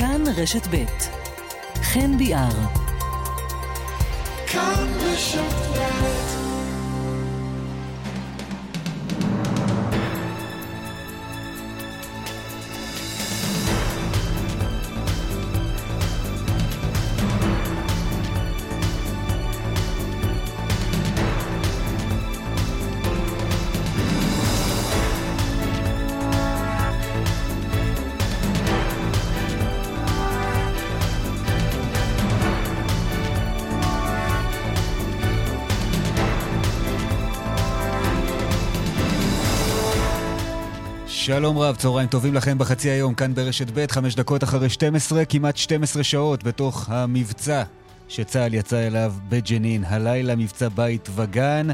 כאן רשת ב' חן ביאר. כאן רשת ב' שלום רב, צהריים טובים לכם בחצי היום, כאן ברשת ב', חמש דקות אחרי 12, כמעט 12 שעות בתוך המבצע שצה"ל יצא אליו בג'נין. הלילה מבצע בית וגן.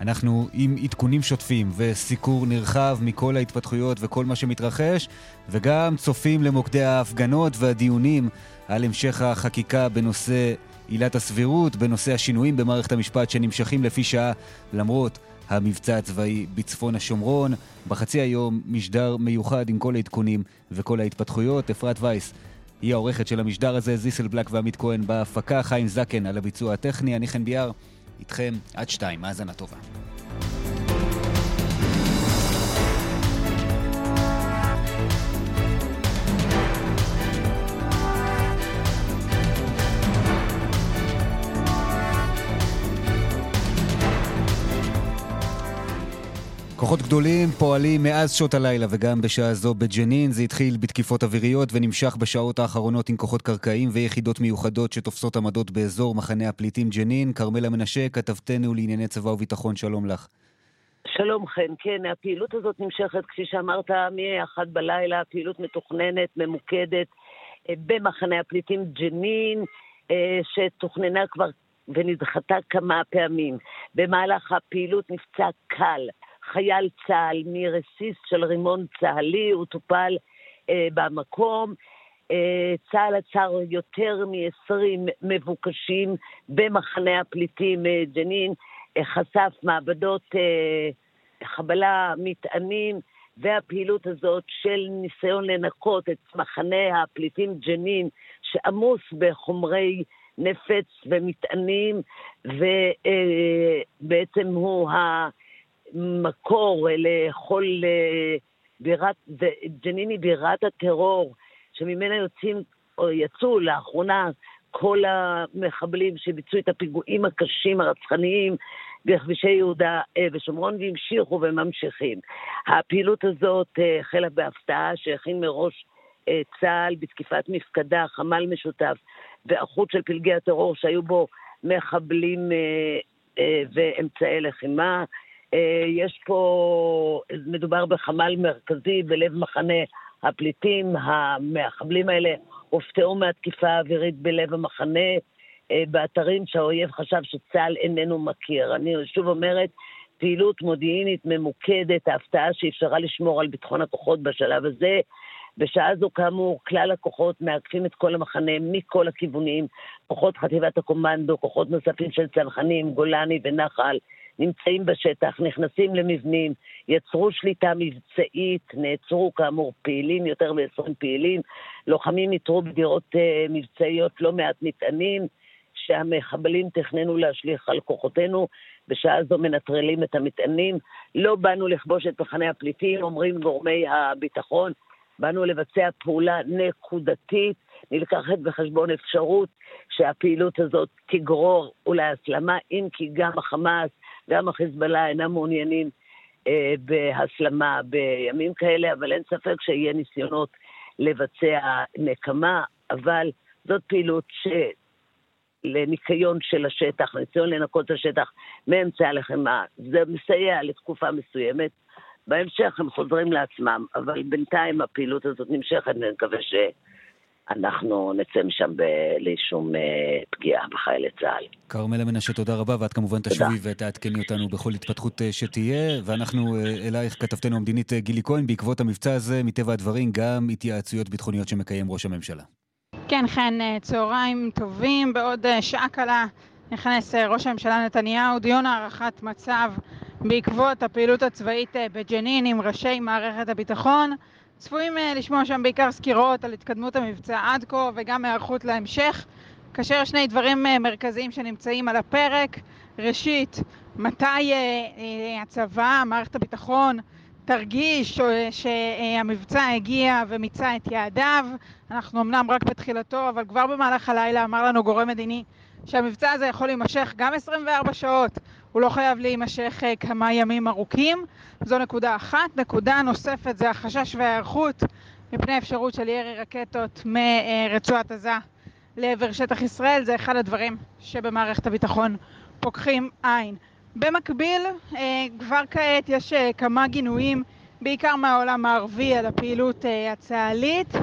אנחנו עם עדכונים שוטפים וסיקור נרחב מכל ההתפתחויות וכל מה שמתרחש, וגם צופים למוקדי ההפגנות והדיונים על המשך החקיקה בנושא עילת הסבירות, בנושא השינויים במערכת המשפט שנמשכים לפי שעה, למרות המבצע הצבאי בצפון השומרון. בחצי היום משדר מיוחד עם כל העדכונים וכל ההתפתחויות. אפרת וייס היא העורכת של המשדר הזה, זיסל בלק ועמית כהן בהפקה, חיים זקן על הביצוע הטכני, אני חן ביאר, איתכם עד שתיים, האזנה טובה. כוחות גדולים פועלים מאז שעות הלילה וגם בשעה זו בג'נין. זה התחיל בתקיפות אוויריות ונמשך בשעות האחרונות עם כוחות קרקעיים ויחידות מיוחדות שתופסות עמדות באזור מחנה הפליטים ג'נין. כרמלה מנשה, כתבתנו לענייני צבא וביטחון, שלום לך. שלום חן, כן, הפעילות הזאת נמשכת, כפי שאמרת, מ-1 בלילה, פעילות מתוכננת, ממוקדת, אה, במחנה הפליטים ג'נין, אה, שתוכננה כבר ונדחתה כמה פעמים. במהלך הפעילות נפצע קל חייל צה"ל מרסיס של רימון צה"לי, הוא טופל אה, במקום. אה, צה"ל עצר יותר מ-20 מבוקשים במחנה הפליטים אה, ג'נין, אה, חשף מעבדות אה, חבלה, מטענים, והפעילות הזאת של ניסיון לנקות את מחנה הפליטים ג'נין, שעמוס בחומרי נפץ ומטענים, ובעצם אה, הוא ה... מקור לכל אה, בירת, ג'נין היא בירת הטרור, שממנה יוצאים, או יצאו לאחרונה כל המחבלים שביצעו את הפיגועים הקשים, הרצחניים, בכבישי יהודה אה, ושומרון, והמשיכו וממשיכים. הפעילות הזאת אה, החלה בהפתעה שהכין מראש צה"ל בתקיפת מפקדה, חמ"ל משותף, והחוט של פלגי הטרור שהיו בו מחבלים ואמצעי לחימה. אה, יש פה, מדובר בחמ"ל מרכזי בלב מחנה הפליטים. המחבלים האלה הופתעו מהתקיפה האווירית בלב המחנה, אה, באתרים שהאויב חשב שצה"ל איננו מכיר. אני שוב אומרת, פעילות מודיעינית ממוקדת, ההפתעה שאפשרה לשמור על ביטחון הכוחות בשלב הזה. בשעה זו, כאמור, כלל הכוחות מעקפים את כל המחנה מכל הכיוונים, כוחות חטיבת הקומנדו, כוחות נוספים של צנחנים, גולני ונחל, נמצאים בשטח, נכנסים למבנים, יצרו שליטה מבצעית, נעצרו כאמור פעילים, יותר מ-20 פעילים, לוחמים איתרו בדירות uh, מבצעיות לא מעט מטענים, שהמחבלים תכננו להשליך על כוחותינו, בשעה זו מנטרלים את המטענים. לא באנו לכבוש את מחנה הפליטים, אומרים גורמי הביטחון, באנו לבצע פעולה נקודתית, נלקחת בחשבון אפשרות שהפעילות הזאת תגרור אולי הסלמה, אם כי גם החמאס גם החיזבאללה אינם מעוניינים אה, בהסלמה בימים כאלה, אבל אין ספק שיהיה ניסיונות לבצע נקמה, אבל זאת פעילות ש... לניקיון של השטח, ניסיון לנקות את השטח מאמצעי הלחימה. זה מסייע לתקופה מסוימת. בהמשך הם חוזרים לעצמם, אבל בינתיים הפעילות הזאת נמשכת, ואני מקווה ש... אנחנו נצא משם בלי שום אה, פגיעה בחיילי צה"ל. כרמלה מנשה, תודה רבה, ואת כמובן תשובי ותעדכני אותנו בכל התפתחות אה, שתהיה. ואנחנו אה, אלייך, כתבתנו המדינית גילי כהן, בעקבות המבצע הזה, מטבע הדברים, גם התייעצויות ביטחוניות שמקיים ראש הממשלה. כן, חן, צהריים טובים. בעוד שעה קלה נכנס ראש הממשלה נתניהו דיון הערכת מצב בעקבות הפעילות הצבאית בג'נין עם ראשי מערכת הביטחון. צפויים לשמוע שם בעיקר סקירות על התקדמות המבצע עד כה וגם היערכות להמשך, כאשר שני דברים מרכזיים שנמצאים על הפרק. ראשית, מתי הצבא, מערכת הביטחון, תרגיש שהמבצע הגיע ומיצה את יעדיו. אנחנו אמנם רק בתחילתו, אבל כבר במהלך הלילה אמר לנו גורם מדיני שהמבצע הזה יכול להימשך גם 24 שעות, הוא לא חייב להימשך כמה ימים ארוכים. זו נקודה אחת. נקודה נוספת זה החשש וההיערכות מפני אפשרות של ירי רקטות מרצועת עזה לעבר שטח ישראל. זה אחד הדברים שבמערכת הביטחון פוקחים עין. במקביל, כבר כעת יש כמה גינויים, בעיקר מהעולם הערבי, על הפעילות הצה"לית,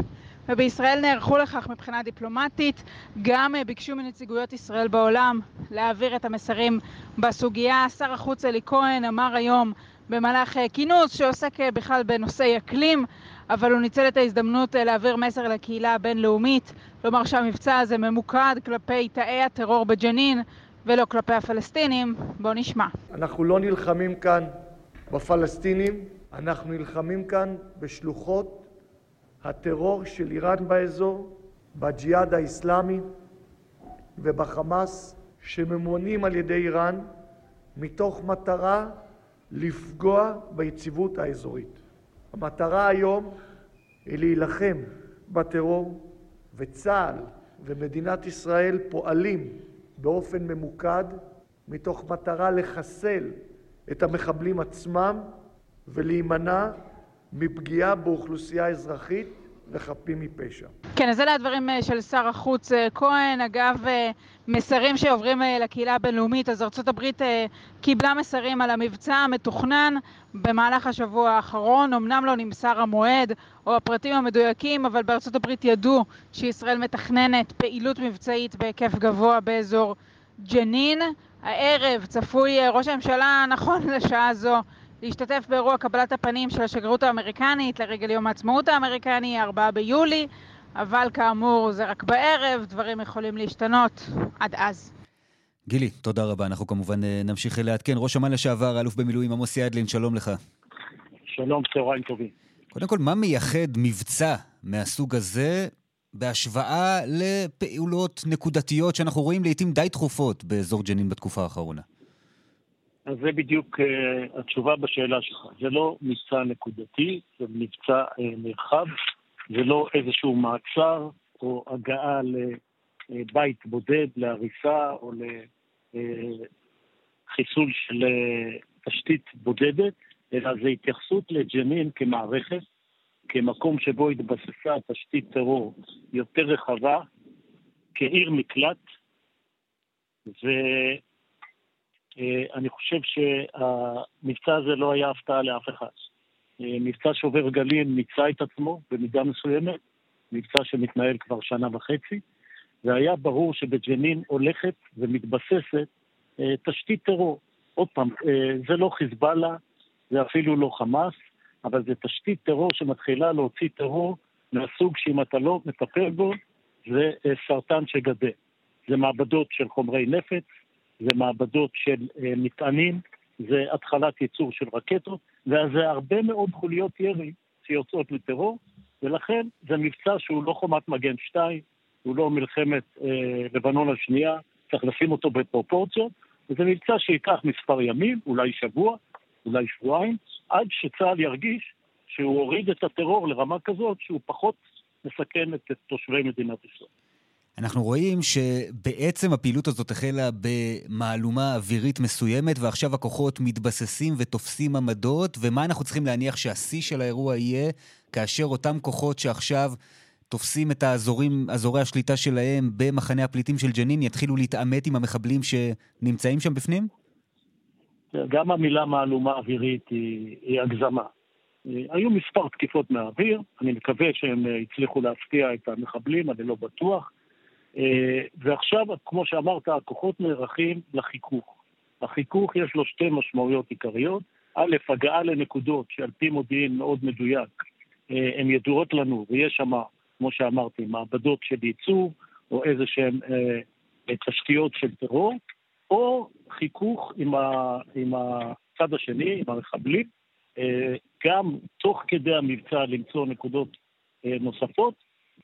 ובישראל נערכו לכך מבחינה דיפלומטית. גם ביקשו מנציגויות ישראל בעולם להעביר את המסרים בסוגיה. שר החוץ אלי כהן אמר היום במהלך כינוס שעוסק בכלל בנושאי אקלים, אבל הוא ניצל את ההזדמנות להעביר מסר לקהילה הבינלאומית, לומר שהמבצע הזה ממוקד כלפי תאי הטרור בג'נין, ולא כלפי הפלסטינים. בואו נשמע. אנחנו לא נלחמים כאן בפלסטינים, אנחנו נלחמים כאן בשלוחות הטרור של איראן באזור, בג'יהאד האיסלאמי ובחמאס, שממונים על ידי איראן מתוך מטרה לפגוע ביציבות האזורית. המטרה היום היא להילחם בטרור, וצה"ל ומדינת ישראל פועלים באופן ממוקד, מתוך מטרה לחסל את המחבלים עצמם ולהימנע מפגיעה באוכלוסייה אזרחית וחפים מפשע. כן, אז אלה הדברים של שר החוץ כהן. אגב, מסרים שעוברים לקהילה הבינלאומית, אז ארה"ב קיבלה מסרים על המבצע המתוכנן במהלך השבוע האחרון. אמנם לא נמסר המועד או הפרטים המדויקים, אבל בארה"ב ידעו שישראל מתכננת פעילות מבצעית בהיקף גבוה באזור ג'נין. הערב צפוי ראש הממשלה, נכון לשעה זו, להשתתף באירוע קבלת הפנים של השגרירות האמריקנית לרגל יום העצמאות האמריקני, 4 ביולי, אבל כאמור זה רק בערב, דברים יכולים להשתנות עד אז. גילי, תודה רבה. אנחנו כמובן נמשיך לעדכן. ראש אמ"ן לשעבר, אלוף במילואים עמוס ידלין, שלום לך. שלום, צהריים טובים. קודם כל, מה מייחד מבצע מהסוג הזה בהשוואה לפעולות נקודתיות שאנחנו רואים לעיתים די תכופות באזור ג'נין בתקופה האחרונה? אז זה בדיוק uh, התשובה בשאלה שלך. זה לא מבצע נקודתי, זה מבצע uh, נרחב, זה לא איזשהו מעצר או הגעה לבית בודד, להריסה או לחיסול של תשתית בודדת, אלא זה התייחסות לג'נין כמערכת, כמקום שבו התבססה תשתית טרור יותר רחבה, כעיר מקלט, ו... אני חושב שהמבצע הזה לא היה הפתעה לאף אחד. מבצע שובר גלים מיצה את עצמו במידה מסוימת, מבצע שמתנהל כבר שנה וחצי, והיה ברור שבג'נין הולכת ומתבססת תשתית טרור. עוד פעם, זה לא חיזבאללה, זה אפילו לא חמאס, אבל זה תשתית טרור שמתחילה להוציא טרור מהסוג שאם אתה לא מטפל בו, זה סרטן שגדל. זה מעבדות של חומרי נפץ, זה מעבדות של אה, מטענים, זה התחלת ייצור של רקטות, וזה הרבה מאוד חוליות ירי שיוצאות לטרור, ולכן זה מבצע שהוא לא חומת מגן 2, הוא לא מלחמת אה, לבנון השנייה, צריך לשים אותו בפרופורציות, וזה מבצע שייקח מספר ימים, אולי שבוע, אולי שבועיים, עד שצה"ל ירגיש שהוא הוריד את הטרור לרמה כזאת שהוא פחות מסכן את תושבי מדינת ישראל. אנחנו רואים שבעצם הפעילות הזאת החלה במהלומה אווירית מסוימת, ועכשיו הכוחות מתבססים ותופסים עמדות, ומה אנחנו צריכים להניח שהשיא של האירוע יהיה, כאשר אותם כוחות שעכשיו תופסים את האזורים, אזורי השליטה שלהם במחנה הפליטים של ג'נין, יתחילו להתעמת עם המחבלים שנמצאים שם בפנים? גם המילה מהלומה אווירית היא, היא הגזמה. היו מספר תקיפות מהאוויר, אני מקווה שהם הצליחו להפתיע את המחבלים, אני לא בטוח. ועכשיו, כמו שאמרת, הכוחות נערכים לחיכוך. החיכוך יש לו שתי משמעויות עיקריות. א', הגעה לנקודות שעל פי מודיעין מאוד מדויק, הן ידועות לנו, ויש שם, כמו שאמרתי, מעבדות של ייצור, או איזה שהן אה, תשתיות של טרור, או חיכוך עם, ה, עם הצד השני, עם המחבלים, אה, גם תוך כדי המבצע למצוא נקודות אה, נוספות,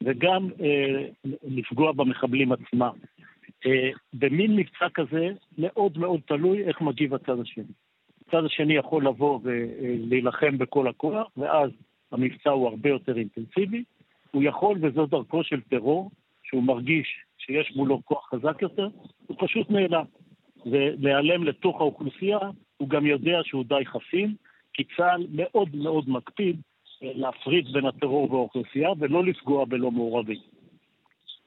וגם אה, לפגוע במחבלים עצמם. אה, במין מבצע כזה מאוד מאוד תלוי איך מגיב הצד השני. הצד השני יכול לבוא ולהילחם בכל הכוח, ואז המבצע הוא הרבה יותר אינטנסיבי. הוא יכול, וזו דרכו של טרור, שהוא מרגיש שיש מולו כוח חזק יותר, הוא פשוט נעלם. ולהיעלם לתוך האוכלוסייה, הוא גם יודע שהוא די חסין, כי צה"ל מאוד מאוד מקפיד אה, להפריד בין הטרור והאוכלוסייה ולא לפגוע בלא מעורבים.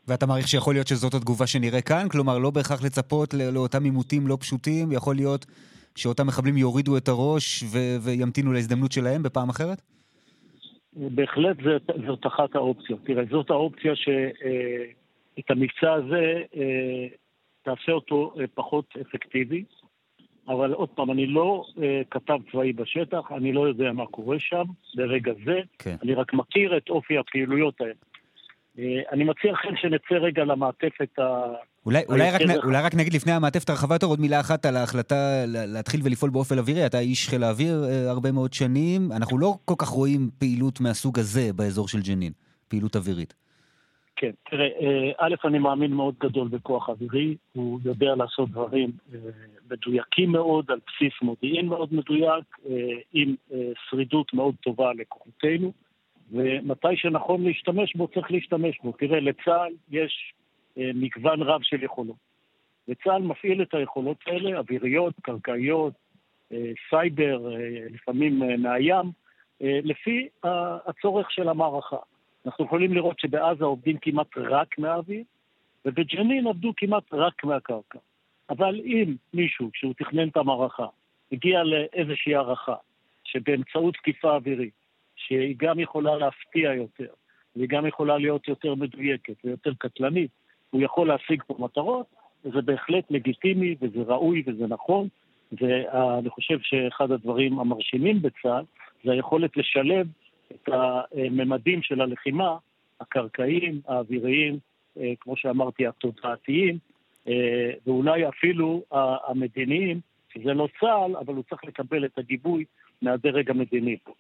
ואתה מעריך שיכול להיות שזאת התגובה שנראה כאן? כלומר, לא בהכרח לצפות לאותם עימותים לא פשוטים, יכול להיות שאותם מחבלים יורידו את הראש ו- וימתינו להזדמנות שלהם בפעם אחרת? בהחלט זאת, זאת אחת האופציות. תראה, זאת האופציה שאת אה, המבצע הזה אה, תעשה אותו אה, פחות אפקטיבי. אבל עוד פעם, אני לא אה, כתב צבאי בשטח, אני לא יודע מה קורה שם ברגע זה, כן. אני רק מכיר את אופי הפעילויות האלה. אה, אני מציע לכם שנצא רגע למעטפת ה... אולי, אולי, רק, נ, אולי רק נגיד לפני המעטפת הרחבה יותר עוד מילה אחת על ההחלטה להתחיל ולפעול באופן אווירי. אתה איש חיל האוויר אה, הרבה מאוד שנים. אנחנו לא כל כך רואים פעילות מהסוג הזה באזור של ג'נין, פעילות אווירית. כן, תראה, אה, א', אני מאמין מאוד גדול בכוח אווירי, הוא יודע לעשות דברים אה, מדויקים מאוד, על בסיס מודיעין מאוד מדויק, אה, עם שרידות מאוד טובה לכוחותינו, ומתי שנכון להשתמש בו, צריך להשתמש בו. תראה, לצה"ל יש מגוון רב של יכולות. וצה"ל מפעיל את היכולות האלה, אוויריות, קרקעיות, סייבר, לפעמים מהים, לפי הצורך של המערכה. אנחנו יכולים לראות שבעזה עובדים כמעט רק מהאוויר, ובג'נין עבדו כמעט רק מהקרקע. אבל אם מישהו, כשהוא תכנן את המערכה, הגיע לאיזושהי הערכה שבאמצעות תקיפה אווירית, שהיא גם יכולה להפתיע יותר, והיא גם יכולה להיות יותר מדויקת ויותר קטלנית, הוא יכול להשיג פה מטרות, וזה בהחלט לגיטימי וזה ראוי וזה נכון, ואני חושב שאחד הדברים המרשימים בצה"ל זה היכולת לשלב את הממדים של הלחימה, הקרקעיים, האוויריים, אה, כמו שאמרתי, התודעתיים, אה, ואולי אפילו המדיניים, שזה לא צה"ל, אבל הוא צריך לקבל את הגיבוי מהדרג המדיני פה.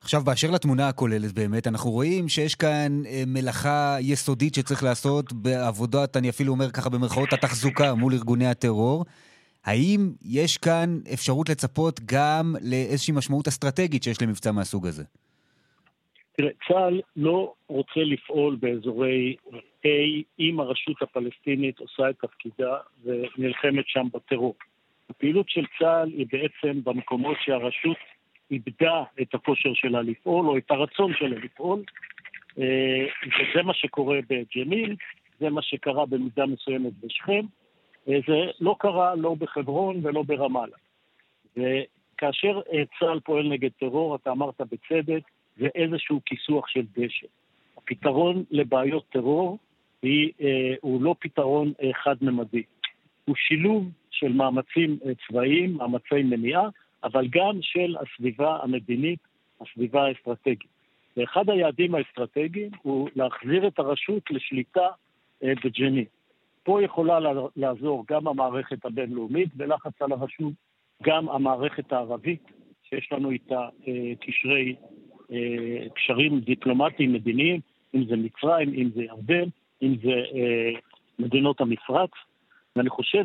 עכשיו, באשר לתמונה הכוללת באמת, אנחנו רואים שיש כאן אה, מלאכה יסודית שצריך לעשות בעבודת, אני אפילו אומר ככה במרכאות, התחזוקה מול ארגוני הטרור. האם יש כאן אפשרות לצפות גם לאיזושהי משמעות אסטרטגית שיש למבצע מהסוג הזה? תראה, צה"ל לא רוצה לפעול באזורי A אם הרשות הפלסטינית עושה את תפקידה ונלחמת שם בטרור. הפעילות של צה"ל היא בעצם במקומות שהרשות איבדה את הכושר שלה לפעול, או את הרצון שלה לפעול, אה, וזה מה שקורה בג'נין, זה מה שקרה במידה מסוימת בשכם, אה, זה לא קרה לא בחברון ולא ברמאללה. וכאשר אה, צה"ל פועל נגד טרור, אתה אמרת בצדק, זה איזשהו כיסוח של דשא. הפתרון לבעיות טרור היא, אה, הוא לא פתרון חד-ממדי. הוא שילוב של מאמצים אה, צבאיים, מאמצי מניעה, אבל גם של הסביבה המדינית, הסביבה האסטרטגית. ואחד היעדים האסטרטגיים הוא להחזיר את הרשות לשליטה אה, בג'נין. פה יכולה לעזור גם המערכת הבינלאומית בלחץ על הרשות, גם המערכת הערבית, שיש לנו איתה קשרי קשרים דיפלומטיים מדיניים, אם זה מצרים, אם זה ירדן, אם זה אה, מדינות המפרץ, ואני חושב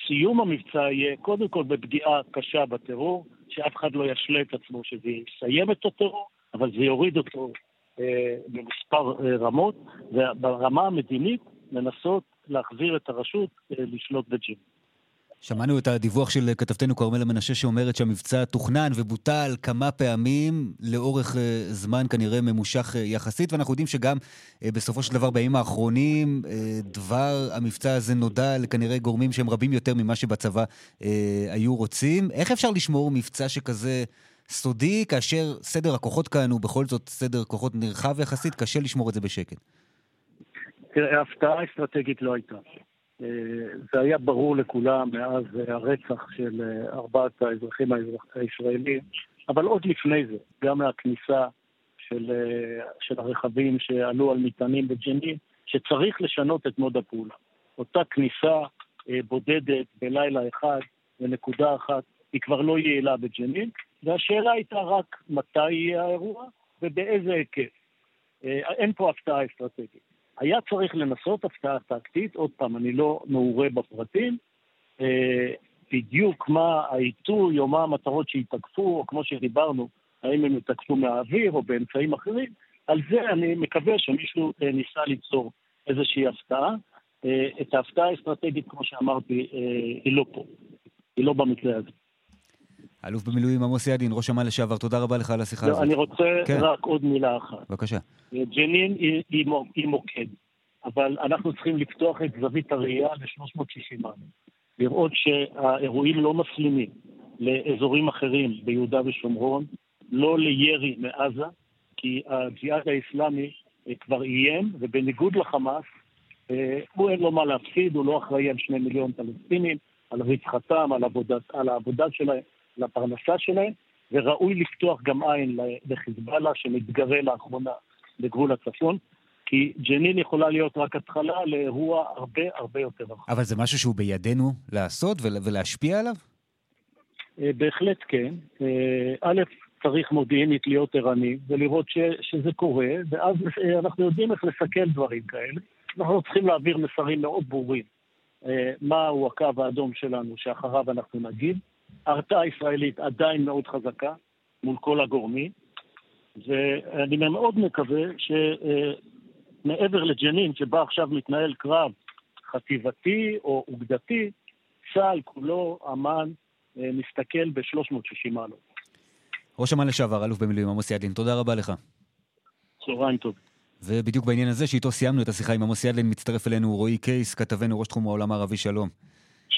שסיום אה, המבצע יהיה קודם כל בפגיעה קשה בטרור, שאף אחד לא ישלה את עצמו שזה יסיים את הטרור, אבל זה יוריד אותו אה, במספר רמות, וברמה המדינית לנסות להחזיר את הרשות לשלוט בג'ים. שמענו את הדיווח של כתבתנו כרמלה מנשה שאומרת שהמבצע תוכנן ובוטל כמה פעמים לאורך אה, זמן כנראה ממושך אה, יחסית, ואנחנו יודעים שגם אה, בסופו של דבר בימים האחרונים דבר המבצע הזה נודע לכנראה גורמים שהם רבים יותר ממה שבצבא היו רוצים. איך אפשר לשמור מבצע שכזה סודי כאשר סדר הכוחות כאן הוא בכל זאת סדר כוחות נרחב יחסית, קשה לשמור את זה בשקט? תראה, הפתעה אסטרטגית לא הייתה. אה, זה היה ברור לכולם מאז הרצח של אה, ארבעת האזרחים הישראלים, אבל עוד לפני זה, גם מהכניסה של, אה, של הרכבים שעלו על מטענים בג'נין, שצריך לשנות את מוד הפעולה. אותה כניסה בודדת בלילה אחד לנקודה אחת, היא כבר לא יעילה בג'נין, והשאלה הייתה רק מתי יהיה האירוע ובאיזה היקף. אה, אין פה הפתעה אסטרטגית. היה צריך לנסות הפתעה טקטית, עוד פעם, אני לא מעורה בפרטים, אה, בדיוק מה העיתוי או מה המטרות שיתקפו, או כמו שדיברנו, האם הם יתקפו מהאוויר או באמצעים אחרים, על זה אני מקווה שמישהו אה, ניסה ליצור איזושהי הפתעה. אה, את ההפתעה האסטרטגית, כמו שאמרתי, היא לא פה, היא לא במקרה הזה. אלוף במילואים עמוס ידין, ראש אמ"ן לשעבר, תודה רבה לך על השיחה לא, הזאת. אני רוצה כן. רק עוד מילה אחת. בבקשה. ג'נין היא, היא, היא מוקד, אבל אנחנו צריכים לפתוח את זווית הראייה ל-360 מעלות. לראות שהאירועים לא מסלימים לאזורים אחרים ביהודה ושומרון, לא לירי מעזה, כי הג'יהאד האיסלאמי אה, כבר איים, ובניגוד לחמאס, אה, הוא אין לו מה להפסיד, הוא לא אחראי על שני מיליון פלסטינים, על רווחתם, על, עבודת, על העבודה שלהם, לפרנסה שלהם, וראוי לפתוח גם עין לחיזבאללה שמתגרה לאחרונה בגבול הצפון, כי ג'נין יכולה להיות רק התחלה לאירוע הרבה הרבה יותר רחב. אבל זה משהו שהוא בידינו לעשות ולהשפיע עליו? אה, בהחלט כן. אה, א', צריך מודיעינית להיות ערני ולראות ש, שזה קורה, ואז אה, אנחנו יודעים איך לסכל דברים כאלה. אנחנו צריכים להעביר מסרים מאוד ברורים. מהו הקו האדום שלנו שאחריו אנחנו נגיד. ההרתעה הישראלית עדיין מאוד חזקה מול כל הגורמים, ואני מאוד מקווה שמעבר לג'נין, שבה עכשיו מתנהל קרב חטיבתי או אוגדתי, צה"ל כולו, אמ"ן, אה, מסתכל ב-360 מעלות. ראש אמ"ן לשעבר, אלוף במילואים עמוס ידלין, תודה רבה לך. צהריים טובים. ובדיוק בעניין הזה, שאיתו סיימנו את השיחה עם עמוס ידלין, מצטרף אלינו רועי קייס, כתבנו ראש תחום העולם הערבי, שלום.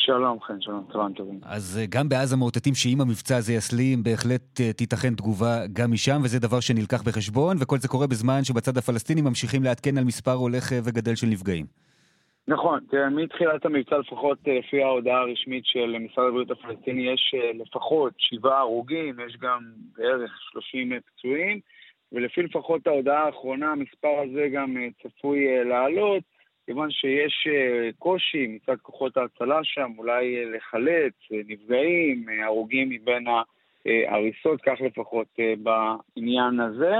שלום, חן, שלום, צהריים טובים. אז אה, גם בעזה מאותתים שאם המבצע הזה יסלים, בהחלט אה, תיתכן תגובה גם משם, וזה דבר שנלקח בחשבון, וכל זה קורה בזמן שבצד הפלסטיני ממשיכים לעדכן על מספר הולך אה, וגדל של נפגעים. נכון, תראה, מתחילת המבצע, לפחות לפי ההודעה הרשמית של משרד הבריאות הפלסטיני, יש לפחות שבעה הרוגים, יש גם בערך 30 פצועים, ולפי לפחות ההודעה האחרונה, המספר הזה גם צפוי לעלות. כיוון שיש אה, קושי מצד כוחות ההצלה שם, אולי אה, לחלץ אה, נפגעים, הרוגים מבין ההריסות, כך לפחות בעניין הזה.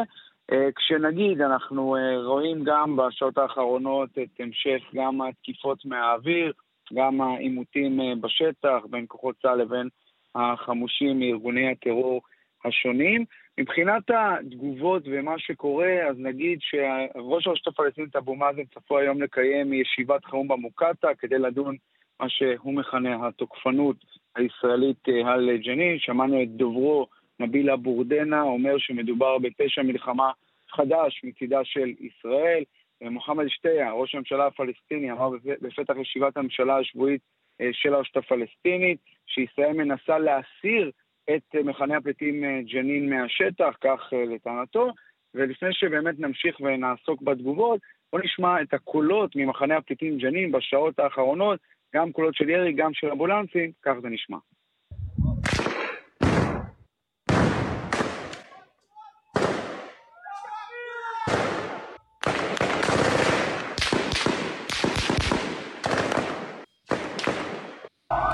כשנגיד, אנחנו רואים גם בשעות האחרונות את המשך גם התקיפות מהאוויר, גם העימותים בשטח בין כוחות צה"ל לבין החמושים מארגוני הטרור השונים. מבחינת התגובות ומה שקורה, אז נגיד שראש הרשות הפלסטינית אבו מאזן צפוי היום לקיים ישיבת חירום במוקטעה כדי לדון מה שהוא מכנה התוקפנות הישראלית אה, על ג'נין. שמענו את דוברו נבילה בורדנה אומר שמדובר בפשע מלחמה חדש מצידה של ישראל. מוחמד שתיה, ראש הממשלה הפלסטיני, אמר בפתח ישיבת הממשלה השבועית אה, של הרשות הפלסטינית, שישראל מנסה להסיר את מחנה הפליטים אה, ג'נין מהשטח, כך אה, לטענתו, ולפני שבאמת נמשיך ונעסוק בתגובות, בואו נשמע את הקולות ממחנה הפליטים ג'נין בשעות האחרונות, גם קולות של ירי, גם של אמבולנסים, כך זה נשמע.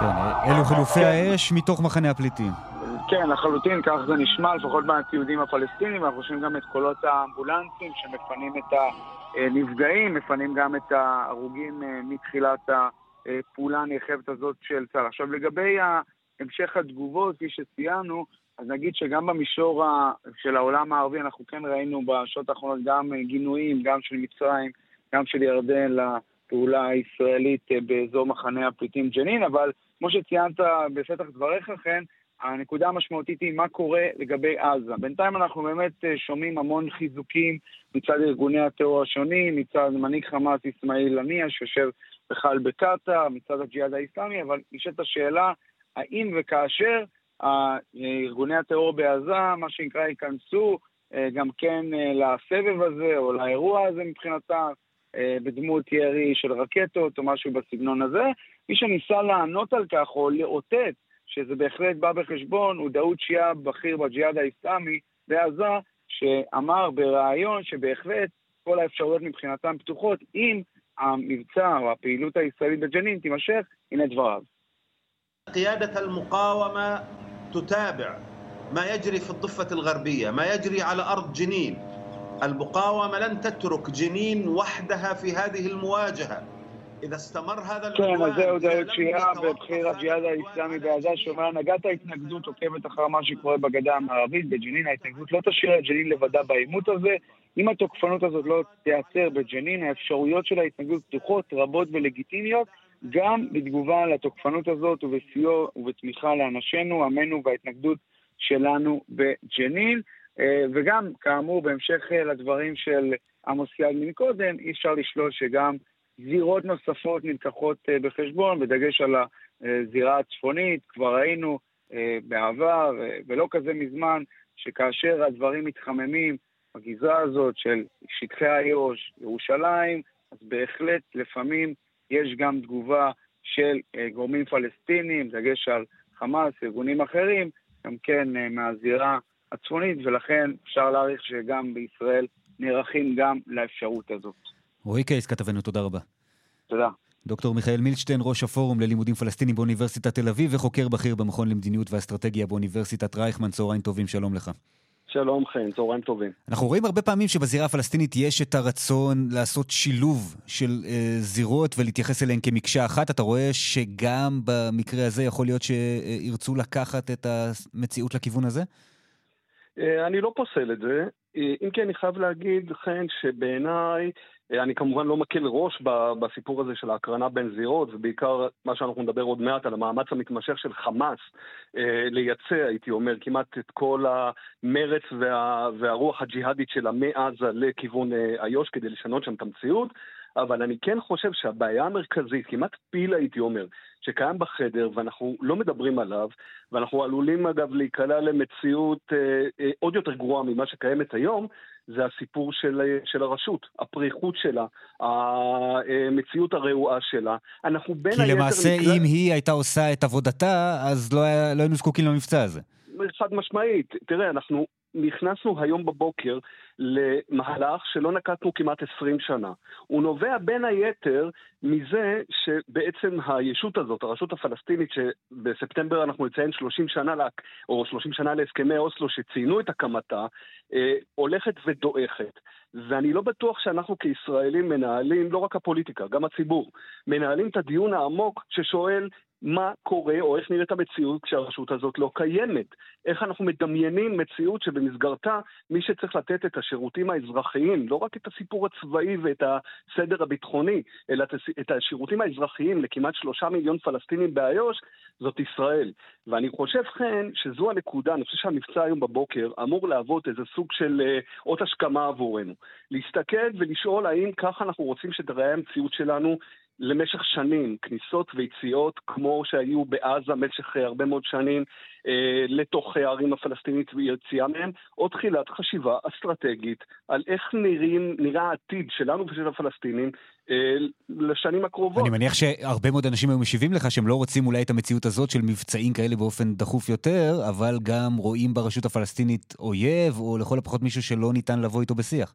כן, אלו חילופי האש מתוך מחנה הפליטים. כן, לחלוטין, כך זה נשמע, לפחות מהתיעודים הפלסטינים, אנחנו חושבים גם את קולות האמבולנסים שמפנים את הנפגעים, מפנים גם את ההרוגים אה, מתחילת הפעולה הנרחבת הזאת של צה"ל. עכשיו, לגבי המשך התגובות, כפי שציינו, אז נגיד שגם במישור של העולם הערבי אנחנו כן ראינו בשעות האחרונות גם גינויים, גם של מצרים, גם של ירדן לפעולה הישראלית אה, באזור מחנה הפליטים ג'נין, אבל כמו שציינת בפתח דבריך, כן, הנקודה המשמעותית היא מה קורה לגבי עזה. בינתיים אנחנו באמת אה, שומעים המון חיזוקים מצד ארגוני הטרור השונים, מצד מנהיג חמאס אסמאעיל הנייה שיושב בכלל בקטאר, מצד הג'יהאד האיסלאמי, אבל נשאלת השאלה האם וכאשר ארגוני הטרור בעזה, מה שנקרא, ייכנסו אה, גם כן אה, לסבב הזה או לאירוע הזה מבחינתם, בדמות ירי של רקטות או משהו בסגנון הזה. מי שניסה לענות על כך או לאותת שזה בהחלט בא בחשבון, הוא דאוד שיעה בכיר בג'יהאד האסלאמי בעזה, שאמר בריאיון שבהחלט כל האפשרויות מבחינתם פתוחות אם המבצע או הפעילות הישראלית בג'נין תימשך, הנה דבריו. قيادة المقاومة تتابع ما يجري في الضفة الغربية ما يجري على أرض جنين المقاومة لن تترك جنين وحدها في هذه المواجهة إذا استمر هذا כן, אז זהו דוד שירה בבחיר הג'יהאד האסלאמי בעזה, שאומר הנהגת ההתנגדות עוקבת אחר מה שקורה בגדה המערבית, בג'נין ההתנגדות לא תשאיר את ג'נין לבדה בעימות הזה. אם התוקפנות הזאת לא תיעצר בג'נין, האפשרויות של ההתנגדות פתוחות, רבות ולגיטימיות, גם בתגובה לתוקפנות הזאת ובסיוע ובתמיכה לאנשינו, עמנו וההתנגדות שלנו בג'נין. אה, וגם, כאמור, בהמשך אה, לדברים של עמוס יד מקודם, אי אפשר לשלול שגם זירות נוספות נלקחות אה, בחשבון, בדגש על הזירה הצפונית, כבר ראינו בעבר, ולא כזה מזמן, שכאשר הדברים מתחממים בגזרה הזאת של שטחי איו"ש, ירושלים, אז בהחלט לפעמים יש גם תגובה של גורמים פלסטינים, דגש על חמאס, ארגונים אחרים, גם כן מהזירה הצפונית, ולכן אפשר להעריך שגם בישראל נערכים גם לאפשרות הזאת. רועי קייס, כתבנו, תודה רבה. תודה. דוקטור מיכאל מילדשטיין, ראש הפורום ללימודים פלסטינים באוניברסיטת תל אביב וחוקר בכיר במכון למדיניות ואסטרטגיה באוניברסיטת רייכמן, צהריים טובים, שלום לך. שלום חן, צהריים טובים. אנחנו רואים הרבה פעמים שבזירה הפלסטינית יש את הרצון לעשות שילוב של אה, זירות ולהתייחס אליהן כמקשה אחת. אתה רואה שגם במקרה הזה יכול להיות שירצו לקחת את המציאות לכיוון הזה? אה, אני לא פוסל את זה, אה, אם כי אני חייב להגיד, חן, שבעיניי, אני כמובן לא מקל ראש בסיפור הזה של ההקרנה בין זירות, ובעיקר מה שאנחנו נדבר עוד מעט על המאמץ המתמשך של חמאס לייצא, הייתי אומר, כמעט את כל המרץ וה, והרוח הג'יהאדית שלה מעזה לכיוון איו"ש כדי לשנות שם את המציאות. אבל אני כן חושב שהבעיה המרכזית, כמעט פיל הייתי אומר, שקיים בחדר ואנחנו לא מדברים עליו, ואנחנו עלולים אגב להיקלע למציאות אה, אה, עוד יותר גרועה ממה שקיימת היום, זה הסיפור של, אה, של הרשות, הפריחות שלה, המציאות הרעועה שלה. אנחנו בין היתר... כי למעשה נקרא... אם היא הייתה עושה את עבודתה, אז לא, היה, לא היינו זקוקים למבצע הזה. חד משמעית. תראה, אנחנו נכנסנו היום בבוקר למהלך שלא נקטנו כמעט 20 שנה. הוא נובע בין היתר מזה שבעצם הישות הזאת, הרשות הפלסטינית, שבספטמבר אנחנו נציין 30 שנה, או 30 שנה להסכמי אוסלו שציינו את הקמתה, אה, הולכת ודועכת. ואני לא בטוח שאנחנו כישראלים מנהלים, לא רק הפוליטיקה, גם הציבור, מנהלים את הדיון העמוק ששואל מה קורה או איך נראית המציאות כשהרשות הזאת לא קיימת. איך אנחנו מדמיינים מציאות שבמסגרתה מי שצריך לתת את השירותים האזרחיים, לא רק את הסיפור הצבאי ואת הסדר הביטחוני, אלא את השירותים האזרחיים לכמעט שלושה מיליון פלסטינים באיו"ש, זאת ישראל. ואני חושב, כן, שזו הנקודה, אני חושב שהמבצע היום בבוקר אמור להוות איזה סוג של אה, אות השכמה עבורנו. להסתכל ולשאול האם ככה אנחנו רוצים שתראה המציאות שלנו למשך שנים, כניסות ויציאות כמו שהיו בעזה במשך הרבה מאוד שנים אה, לתוך הערים הפלסטינית ויציאה מהם, או תחילת חשיבה אסטרטגית על איך נראים, נראה העתיד שלנו ושל הפלסטינים אה, לשנים הקרובות. אני מניח שהרבה מאוד אנשים היו משיבים לך שהם לא רוצים אולי את המציאות הזאת של מבצעים כאלה באופן דחוף יותר, אבל גם רואים ברשות הפלסטינית אויב, או לכל הפחות מישהו שלא ניתן לבוא איתו בשיח.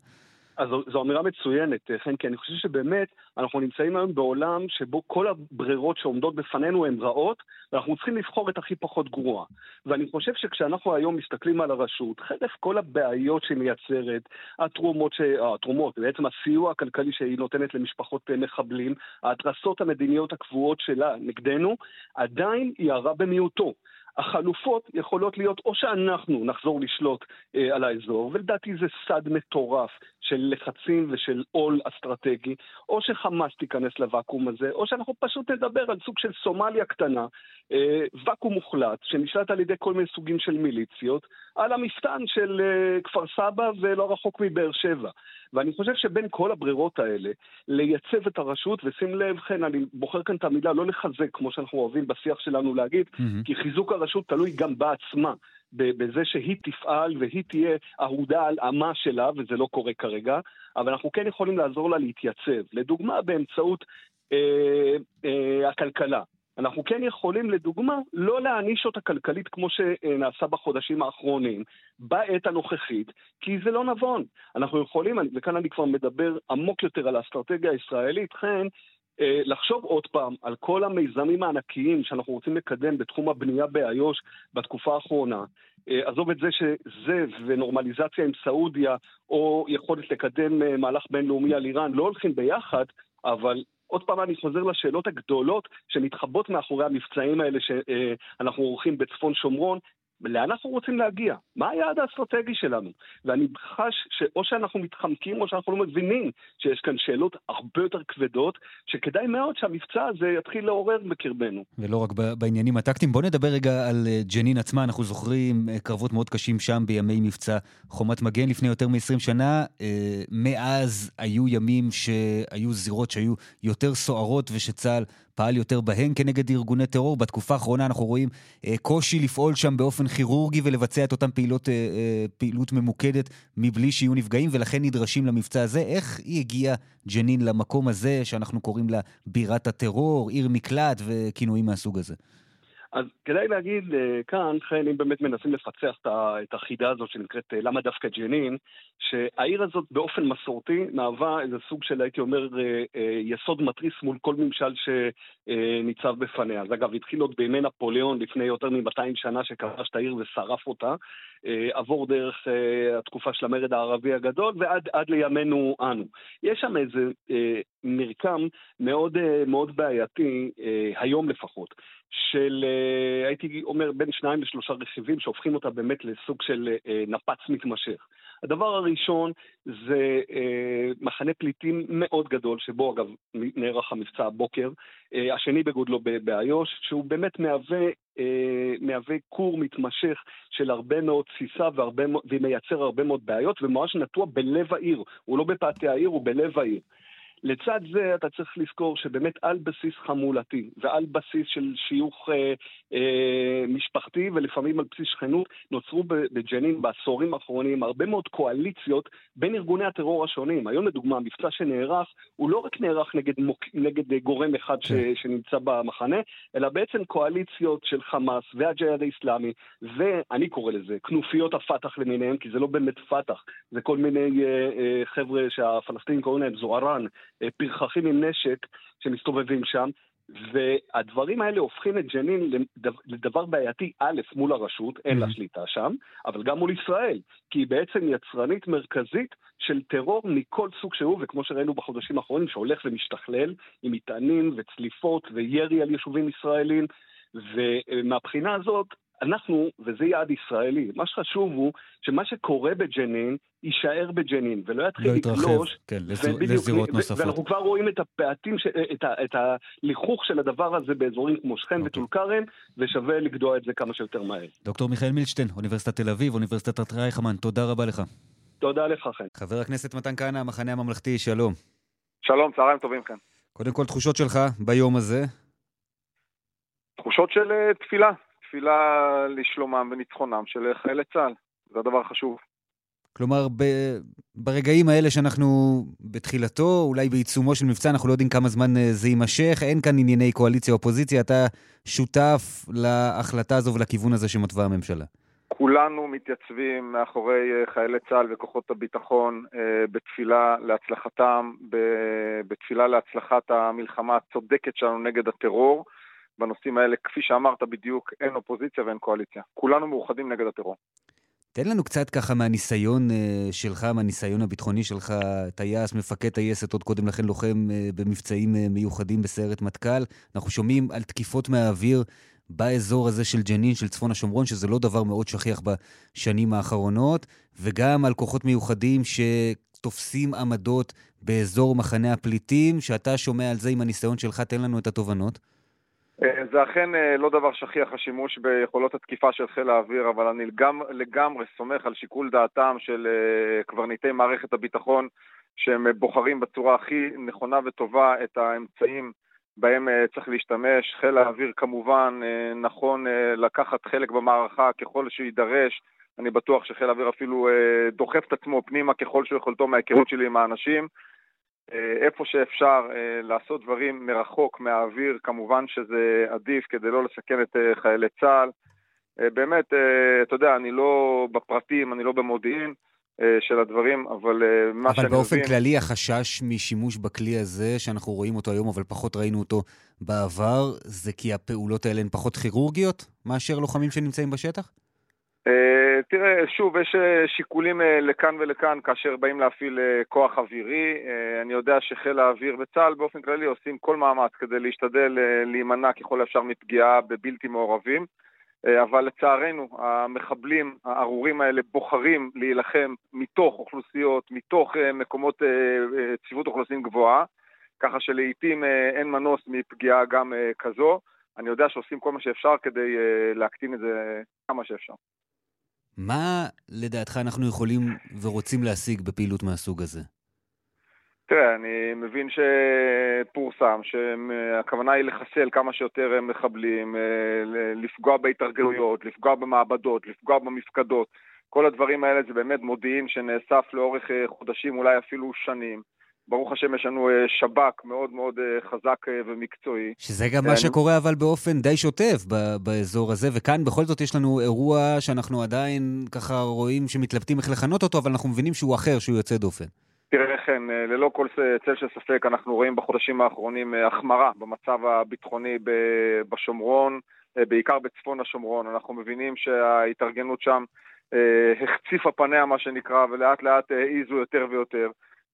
אז זו אמירה מצוינת, חן, כי אני חושב שבאמת אנחנו נמצאים היום בעולם שבו כל הברירות שעומדות בפנינו הן רעות, ואנחנו צריכים לבחור את הכי פחות גרועה. ואני חושב שכשאנחנו היום מסתכלים על הרשות, חלף כל הבעיות שהיא מייצרת, התרומות, ש... אה, התרומות, בעצם הסיוע הכלכלי שהיא נותנת למשפחות מחבלים, ההתרסות המדיניות הקבועות שלה נגדנו, עדיין היא הרע במיעוטו. החלופות יכולות להיות או שאנחנו נחזור לשלוט אה, על האזור, ולדעתי זה סד מטורף של לחצים ושל עול אסטרטגי, או שחמאס תיכנס לוואקום הזה, או שאנחנו פשוט נדבר על סוג של סומליה קטנה, אה, ואקום מוחלט, שנשלט על ידי כל מיני סוגים של מיליציות, על המפתן של אה, כפר סבא ולא רחוק מבאר שבע. ואני חושב שבין כל הברירות האלה, לייצב את הרשות, ושים לב, כן, אני בוחר כאן את המילה לא לחזק, כמו שאנחנו אוהבים בשיח שלנו להגיד, mm-hmm. כי חיזוק הרשות תלוי גם בעצמה. בזה שהיא תפעל והיא תהיה אהודה על עמה שלה, וזה לא קורה כרגע, אבל אנחנו כן יכולים לעזור לה להתייצב. לדוגמה, באמצעות אה, אה, הכלכלה. אנחנו כן יכולים, לדוגמה, לא להעניש אותה כלכלית כמו שנעשה בחודשים האחרונים, בעת הנוכחית, כי זה לא נבון. אנחנו יכולים, וכאן אני כבר מדבר עמוק יותר על האסטרטגיה הישראלית, כן, אה, לחשוב עוד פעם על כל המיזמים הענקיים שאנחנו רוצים לקדם בתחום הבנייה באיו"ש בתקופה האחרונה, עזוב את זה שזה ונורמליזציה עם סעודיה, או יכולת לקדם מהלך בינלאומי על איראן, לא הולכים ביחד, אבל עוד פעם אני חוזר לשאלות הגדולות שמתחבאות מאחורי המבצעים האלה שאנחנו עורכים בצפון שומרון, לאן אנחנו רוצים להגיע? מה היעד האסטרטגי שלנו? ואני חש שאו שאנחנו מתחמקים או שאנחנו לא מבינים שיש כאן שאלות הרבה יותר כבדות, שכדאי מאוד שהמבצע הזה יתחיל לעורר בקרבנו. ולא רק בעניינים הטקטיים. בואו נדבר רגע על אה, ג'נין עצמה. אנחנו זוכרים אה, קרבות מאוד קשים שם בימי מבצע חומת מגן לפני יותר מ-20 שנה. אה, מאז היו ימים שהיו זירות שהיו יותר סוערות ושצה"ל פעל יותר בהן כנגד ארגוני טרור. בתקופה האחרונה אנחנו רואים אה, קושי לפעול שם באופן כירורגי ולבצע את אותן פעילות, אה, אה, פעילות ממוקדת מבלי שיהיו נפגעים, ולכן נדרשים למבצע הזה. איך היא הגיעה, ג'נין, למקום הזה שאנחנו קוראים לה בירת הטרור, עיר מקלט וכינויים מהסוג הזה? אז כדאי להגיד uh, כאן, חן, אם באמת מנסים לפצח את החידה הזאת שנקראת uh, למה דווקא ג'נין, שהעיר הזאת באופן מסורתי מהווה איזה סוג של, הייתי אומר, uh, יסוד מתריס מול כל ממשל שניצב בפניה. אז אגב, התחיל עוד בימי נפוליאון לפני יותר מ-200 שנה שכבש את העיר ושרף אותה, עבור דרך uh, התקופה של המרד הערבי הגדול ועד לימינו אנו. יש שם איזה uh, מרקם מאוד, מאוד בעייתי, היום לפחות. של, אה, הייתי אומר, בין שניים לשלושה רכיבים שהופכים אותה באמת לסוג של אה, נפץ מתמשך. הדבר הראשון זה אה, מחנה פליטים מאוד גדול, שבו אגב נערך המבצע הבוקר, השני בגודלו באיו"ש, שהוא באמת מהווה, מהווה כור מתמשך של הרבה מאוד תסיסה ומייצר הרבה מאוד בעיות, וממש נטוע בלב העיר, הוא לא בפאתי העיר, הוא בלב העיר. לצד זה אתה צריך לזכור שבאמת על בסיס חמולתי ועל בסיס של שיוך אה, אה, משפחתי ולפעמים על בסיס שכנות נוצרו בג'נין בעשורים האחרונים הרבה מאוד קואליציות בין ארגוני הטרור השונים. היום לדוגמה, המבצע שנערך הוא לא רק נערך נגד, מוק, נגד גורם אחד ש, כן. שנמצא במחנה, אלא בעצם קואליציות של חמאס והג'יהאד האיסלאמי ואני קורא לזה כנופיות הפת"ח למיניהם, כי זה לא באמת פת"ח, זה כל מיני אה, אה, חבר'ה שהפלסטינים קוראים להם זוהרן. אה, פרחחים עם נשק שמסתובבים שם, והדברים האלה הופכים את ג'נין לדבר בעייתי, א', מול הרשות, אין לה mm-hmm. שליטה שם, אבל גם מול ישראל, כי היא בעצם יצרנית מרכזית של טרור מכל סוג שהוא, וכמו שראינו בחודשים האחרונים, שהולך ומשתכלל עם מטענים וצליפות וירי על יישובים ישראלים, ומהבחינה הזאת, אנחנו, וזה יעד ישראלי, מה שחשוב הוא שמה שקורה בג'נין יישאר בג'נין, ולא יתחיל לא לגלוש. כן, לזירות נוספות. ואנחנו כבר רואים את הפעטים, ש... את, ה... את הליכוך של הדבר הזה באזורים כמו שכם אוקיי. וטול כרם, ושווה לגדוע את זה כמה שיותר מהר. דוקטור מיכאל מילשטיין, אוניברסיטת תל אביב, אוניברסיטת רייכמן, תודה רבה לך. תודה לך, חן. חבר הכנסת מתן כהנא, המחנה הממלכתי, שלום. שלום, צהריים טובים, חן. קודם כל, תחושות שלך ביום הזה? תחושות של אה, תפילה. תפילה לשלומם וניצחונם של חיילי צה"ל. זה הדבר החשוב. כלומר, ב... ברגעים האלה שאנחנו בתחילתו, אולי בעיצומו של מבצע, אנחנו לא יודעים כמה זמן אה, זה יימשך, אין כאן ענייני קואליציה-אופוזיציה, אתה שותף להחלטה הזו ולכיוון הזה שמתווה הממשלה. כולנו מתייצבים מאחורי אה, חיילי צה"ל וכוחות הביטחון אה, בתפילה להצלחתם, בתפילה להצלחת המלחמה הצודקת שלנו נגד הטרור. בנושאים האלה, כפי שאמרת בדיוק, אין אופוזיציה ואין קואליציה. כולנו מאוחדים נגד הטרור. תן לנו קצת ככה מהניסיון uh, שלך, מהניסיון הביטחוני שלך, טייס, מפקד טייסת, עוד קודם לכן לוחם uh, במבצעים uh, מיוחדים בסיירת מטכ"ל. אנחנו שומעים על תקיפות מהאוויר באזור הזה של ג'נין, של צפון השומרון, שזה לא דבר מאוד שכיח בשנים האחרונות, וגם על כוחות מיוחדים שתופסים עמדות באזור מחנה הפליטים, שאתה שומע על זה עם הניסיון שלך, תן לנו את התובנות. אה, זה אכן אה, לא דבר שכיח השימוש ביכולות התקיפה של חיל האוויר, אבל אני גם, לגמרי סומך על שיקול דעתם של אה, קברניטי מערכת הביטחון, שהם בוחרים בצורה הכי נכונה וטובה את האמצעים בהם צריך להשתמש. חיל האוויר כמובן נכון לקחת חלק במערכה ככל שיידרש. אני בטוח שחיל האוויר אפילו דוחף את עצמו פנימה ככל שיכולתו מההיכרות שלי עם האנשים. אה, איפה שאפשר אה, לעשות דברים מרחוק, מהאוויר, כמובן שזה עדיף כדי לא לסכן את אה, חיילי צה"ל. באמת, אתה יודע, אני לא בפרטים, אני לא במודיעין של הדברים, אבל מה שאני מבין... אבל באופן כללי, החשש משימוש בכלי הזה, שאנחנו רואים אותו היום, אבל פחות ראינו אותו בעבר, זה כי הפעולות האלה הן פחות כירורגיות מאשר לוחמים שנמצאים בשטח? תראה, שוב, יש אה, שיקולים אה, לכאן ולכאן כאשר באים להפעיל כוח אווירי. אני יודע שחיל האוויר וצה"ל באופן כללי עושים כל מאמץ כדי להשתדל להימנע ככל האפשר מפגיעה בבלתי מעורבים. אבל לצערנו, המחבלים הארורים האלה בוחרים להילחם מתוך אוכלוסיות, מתוך מקומות צפיפות אוכלוסין גבוהה, ככה שלעיתים אין מנוס מפגיעה גם כזו. אני יודע שעושים כל מה שאפשר כדי להקטין את זה כמה שאפשר. מה לדעתך אנחנו יכולים ורוצים להשיג בפעילות מהסוג הזה? תראה, אני מבין שפורסם שהכוונה היא לחסל כמה שיותר מחבלים, אה, לפגוע בהתארגנויות, לפגוע במעבדות, לפגוע במפקדות. כל הדברים האלה זה באמת מודיעין שנאסף לאורך אה, חודשים, אולי אפילו שנים. ברוך השם יש לנו אה, שב"כ מאוד מאוד אה, חזק אה, ומקצועי. שזה גם מה שקורה אבל באופן די שוטף באזור הזה, וכאן בכל זאת יש לנו אירוע שאנחנו עדיין ככה רואים שמתלבטים איך לכנות אותו, אבל אנחנו מבינים שהוא אחר, שהוא יוצא דופן. תראה כן, ללא כל צל של ספק אנחנו רואים בחודשים האחרונים החמרה במצב הביטחוני בשומרון, בעיקר בצפון השומרון. אנחנו מבינים שההתארגנות שם החציפה פניה מה שנקרא, ולאט לאט העיזו יותר ויותר.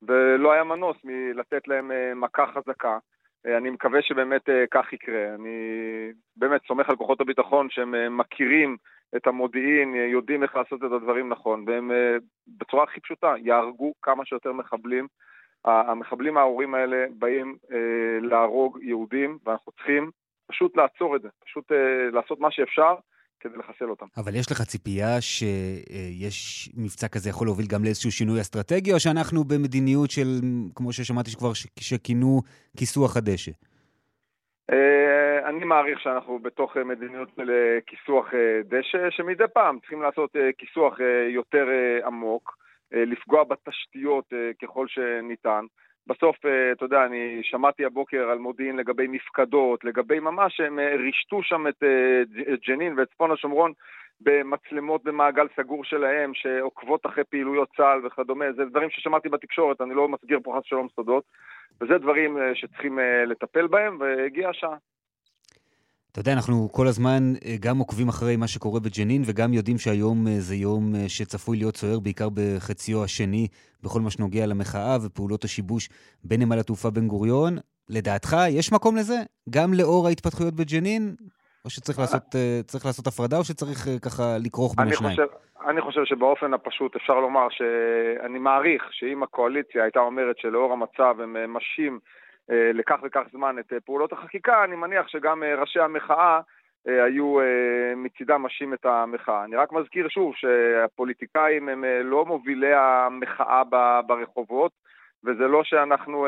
ולא היה מנוס מלתת להם אה, מכה חזקה. אה, אני מקווה שבאמת אה, כך יקרה. אני באמת סומך על כוחות הביטחון שהם מכירים את המודיעין, יודעים איך לעשות את הדברים נכון, והם בצורה הכי פשוטה יהרגו כמה שיותר מחבלים. המחבלים הארורים האלה באים להרוג יהודים, ואנחנו צריכים פשוט לעצור את זה, פשוט לעשות מה שאפשר כדי לחסל אותם. אבל יש לך ציפייה שיש מבצע כזה יכול להוביל גם לאיזשהו שינוי אסטרטגי, או שאנחנו במדיניות של, כמו ששמעתי שכבר שכינו, כיסוח הדשא? אה, אני מעריך שאנחנו בתוך מדיניות של כיסוח אה, דשא, שמדי פעם צריכים לעשות אה, כיסוח יותר עמוק, לפגוע בתשתיות ככל שניתן. בסוף, אה, אתה יודע, אני שמעתי הבוקר על מודיעין לגבי מפקדות, לגבי ממש, הם אה, רישתו שם את אה, ג'נין ואת צפון השומרון במצלמות במעגל סגור שלהם, שעוקבות אחרי פעילויות צה"ל וכדומה, זה דברים ששמעתי בתקשורת, אני לא מסגיר פה חס שלום סודות, וזה דברים שצריכים לטפל בהם, והגיעה השעה. אתה יודע, אנחנו כל הזמן אה, גם עוקבים אחרי מה שקורה בג'נין, וגם יודעים שהיום אה, זה יום אה, שצפוי להיות סוער, בעיקר בחציו השני, בכל מה שנוגע למחאה ופעולות השיבוש בנמל התעופה בן גוריון. לדעתך, יש מקום לזה? גם לאור ההתפתחויות בג'נין? או שצריך לעשות, צריך לעשות הפרדה, או שצריך ככה לכרוך בין השניים? אני חושב שבאופן הפשוט אפשר לומר שאני מעריך שאם הקואליציה הייתה אומרת שלאור המצב הם משים לכך וכך זמן את אה, פעולות החקיקה, אני מניח שגם אה, ראשי המחאה היו מצידם משים את המחאה. אני רק מזכיר שוב שהפוליטיקאים הם לא מובילי המחאה ברחובות, וזה לא שאנחנו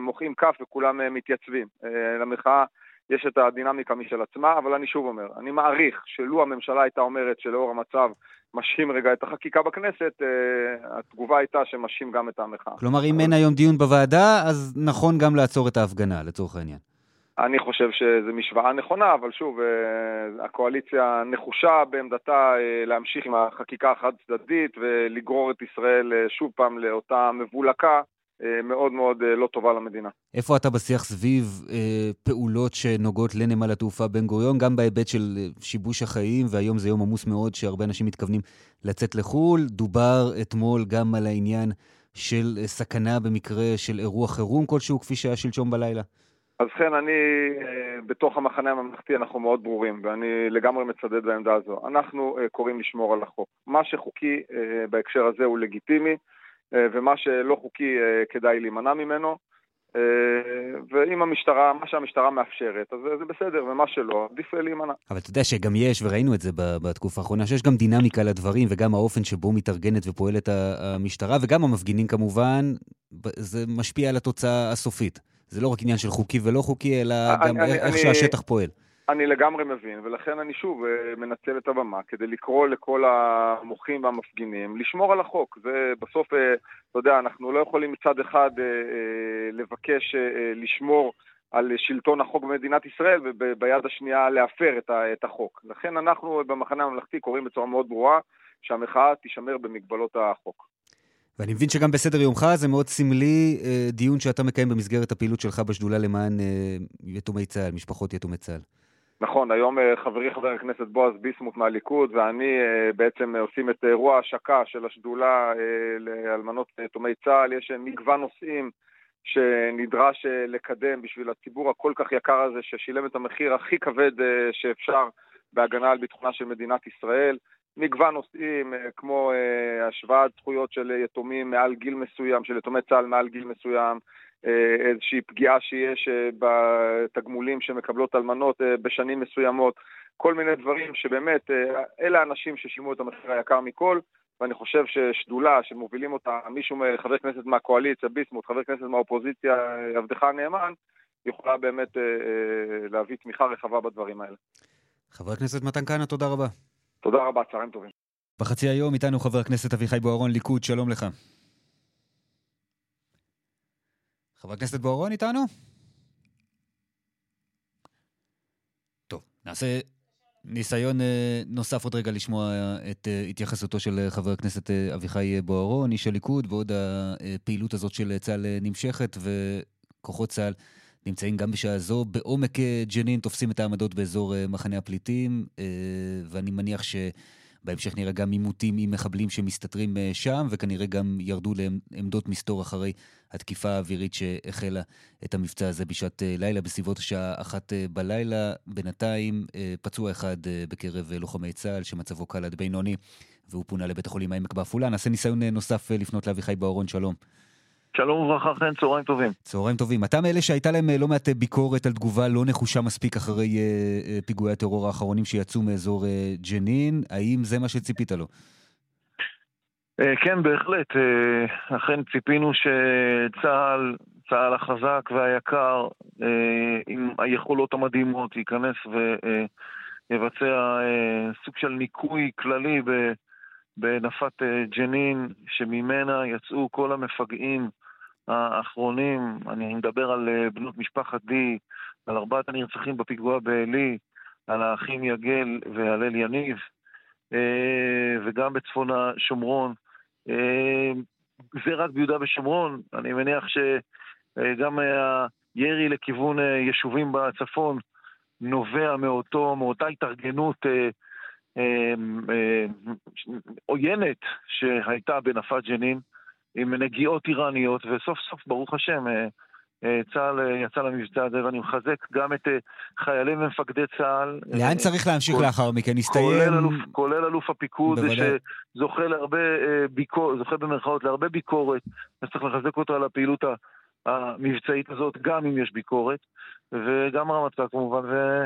מוחאים כף וכולם מתייצבים. למחאה יש את הדינמיקה משל עצמה, אבל אני שוב אומר, אני מעריך שלו הממשלה הייתה אומרת שלאור המצב משהים רגע את החקיקה בכנסת, אה, התגובה הייתה שמשהים גם את המחאה. כלומר, אם אין היום דיון בוועדה, אז נכון גם לעצור את ההפגנה, לצורך העניין. אני חושב שזו משוואה נכונה, אבל שוב, אה, הקואליציה נחושה בעמדתה אה, להמשיך עם החקיקה החד-צדדית ולגרור את ישראל שוב פעם לאותה מבולקה אה, מאוד מאוד אה, לא טובה למדינה. איפה אתה בשיח סביב אה, פעולות שנוגעות לנמל התעופה בן גוריון, גם בהיבט של אה, שיבוש החיים, והיום זה יום עמוס מאוד שהרבה אנשים מתכוונים לצאת לחו"ל. דובר אתמול גם על העניין של סכנה במקרה של אירוע חירום כלשהו, כפי שהיה שלשום בלילה. אז כן, אני, בתוך המחנה הממלכתי אנחנו מאוד ברורים, ואני לגמרי מצדד בעמדה הזו. אנחנו קוראים לשמור על החוק. מה שחוקי בהקשר הזה הוא לגיטימי. אה, ומה שלא חוקי אה, כדאי להימנע ממנו. אה, ואם המשטרה, מה שהמשטרה מאפשרת, אז זה בסדר, ומה שלא, עדיף להימנע. אבל אתה יודע שגם יש, וראינו את זה בתקופה האחרונה, שיש גם דינמיקה לדברים, וגם האופן שבו מתארגנת ופועלת המשטרה, וגם המפגינים כמובן, זה משפיע על התוצאה הסופית. זה לא רק עניין של חוקי ולא חוקי, אלא גם אני, איך אני, שהשטח פועל. אני לגמרי מבין, ולכן אני שוב אה, מנצל את הבמה כדי לקרוא לכל המוחים והמפגינים לשמור על החוק. זה בסוף, אה, אתה יודע, אנחנו לא יכולים מצד אחד אה, לבקש לשמור על שלטון החוק במדינת ישראל, וביד השנייה להפר את החוק. לכן אנחנו במחנה הממלכתי קוראים בצורה מאוד ברורה שהמחאה תישמר במגבלות החוק. ואני מבין שגם בסדר יומך זה מאוד סמלי דיון שאתה מקיים במסגרת הפעילות שלך בשדולה למען יתומי צה"ל, משפחות יתומי צה"ל. נכון, היום אה, חברי חבר הכנסת בועז ביסמוט מהליכוד ואני אה, בעצם עושים את אירוע ההשקה של השדולה לאלמנות יתומי צה"ל. יש מגוון נושאים שנדרש לקדם בשביל הציבור הכל כך יקר הזה ששילם את המחיר הכי כבד שאפשר בהגנה על ביטחונה של מדינת ישראל. מגוון נושאים כמו השוואת זכויות של יתומים מעל גיל מסוים, של יתומי צה"ל מעל גיל מסוים, אה, איזושהי פגיעה שיש אה, בתגמולים שמקבלות אלמנות אה, בשנים מסוימות, כל מיני דברים שבאמת, אלה האנשים ששילמו את המחיר היקר מכל, ואני חושב ששדולה שמובילים אותה מישהו, חבר כנסת מהקואליציה, ביסמוט, חבר כנסת מהאופוזיציה, עבדך הנאמן, יכולה באמת להביא תמיכה רחבה בדברים האלה. חבר הכנסת מתן כהנא, תודה רבה. תודה רבה, צהריים טובים. בחצי היום איתנו חבר הכנסת אביחי בוארון, ליכוד, שלום לך. חבר הכנסת בוארון איתנו? טוב, נעשה ניסיון אה, נוסף עוד רגע לשמוע את אה, התייחסותו של חבר הכנסת אה, אביחי בוארון, איש הליכוד, ועוד הפעילות הזאת של צה"ל נמשכת, וכוחות צה"ל נמצאים גם בשעה זו בעומק ג'נין, תופסים את העמדות באזור מחנה הפליטים, ואני מניח ש... בהמשך נראה גם עימותים עם מחבלים שמסתתרים אה, שם, וכנראה גם ירדו לעמדות מסתור אחרי התקיפה האווירית שהחלה את המבצע הזה בשעת אה, לילה, בסביבות השעה אחת אה, בלילה. בינתיים פצוע אחד בקרב לוחמי צה"ל, שמצבו קל עד בינוני, והוא פונה לבית החולים העמק בעפולה. נעשה ניסיון נוסף לפנות לאביחי באורון, שלום. שלום וברכה, חן, צהריים טובים. צהריים טובים. אתה מאלה שהייתה להם אה, לא מעט אה, ביקורת על תגובה לא נחושה מספיק אחרי uh, פיגועי הטרור האחרונים שיצאו מאזור uh, ג'נין, האם זה מה שציפית לו? Uh, כן, בהחלט. אכן ציפינו שצה"ל, צה"ל החזק והיקר, עם היכולות המדהימות, ייכנס ויבצע סוג של ניקוי כללי ב... בנפת ג'נין, שממנה יצאו כל המפגעים האחרונים, אני מדבר על אה, בנות משפחת די, על ארבעת הנרצחים בפיגוע בעלי, על האחים יגל והלל יניב, אה, וגם בצפון השומרון. אה, זה רק ביהודה ושומרון, אני מניח שגם הירי לכיוון יישובים בצפון נובע מאותו, מאותה התארגנות עוינת שהייתה בנפת ג'נין. עם נגיעות איראניות, וסוף סוף, ברוך השם, אה, אה, צה"ל אה, יצא למבצע הזה, ואני מחזק גם את חיילים ומפקדי צה"ל. לאן צריך להמשיך כל, לאחר מכן? הסתיים... כולל אלוף, הפיקוד, בוודאי. שזוכה להרבה ביקורת, זוכה במרכאות להרבה ביקורת, אז צריך לחזק אותו על הפעילות המבצעית הזאת, גם אם יש ביקורת, וגם הרמטכ"ל כמובן, ו...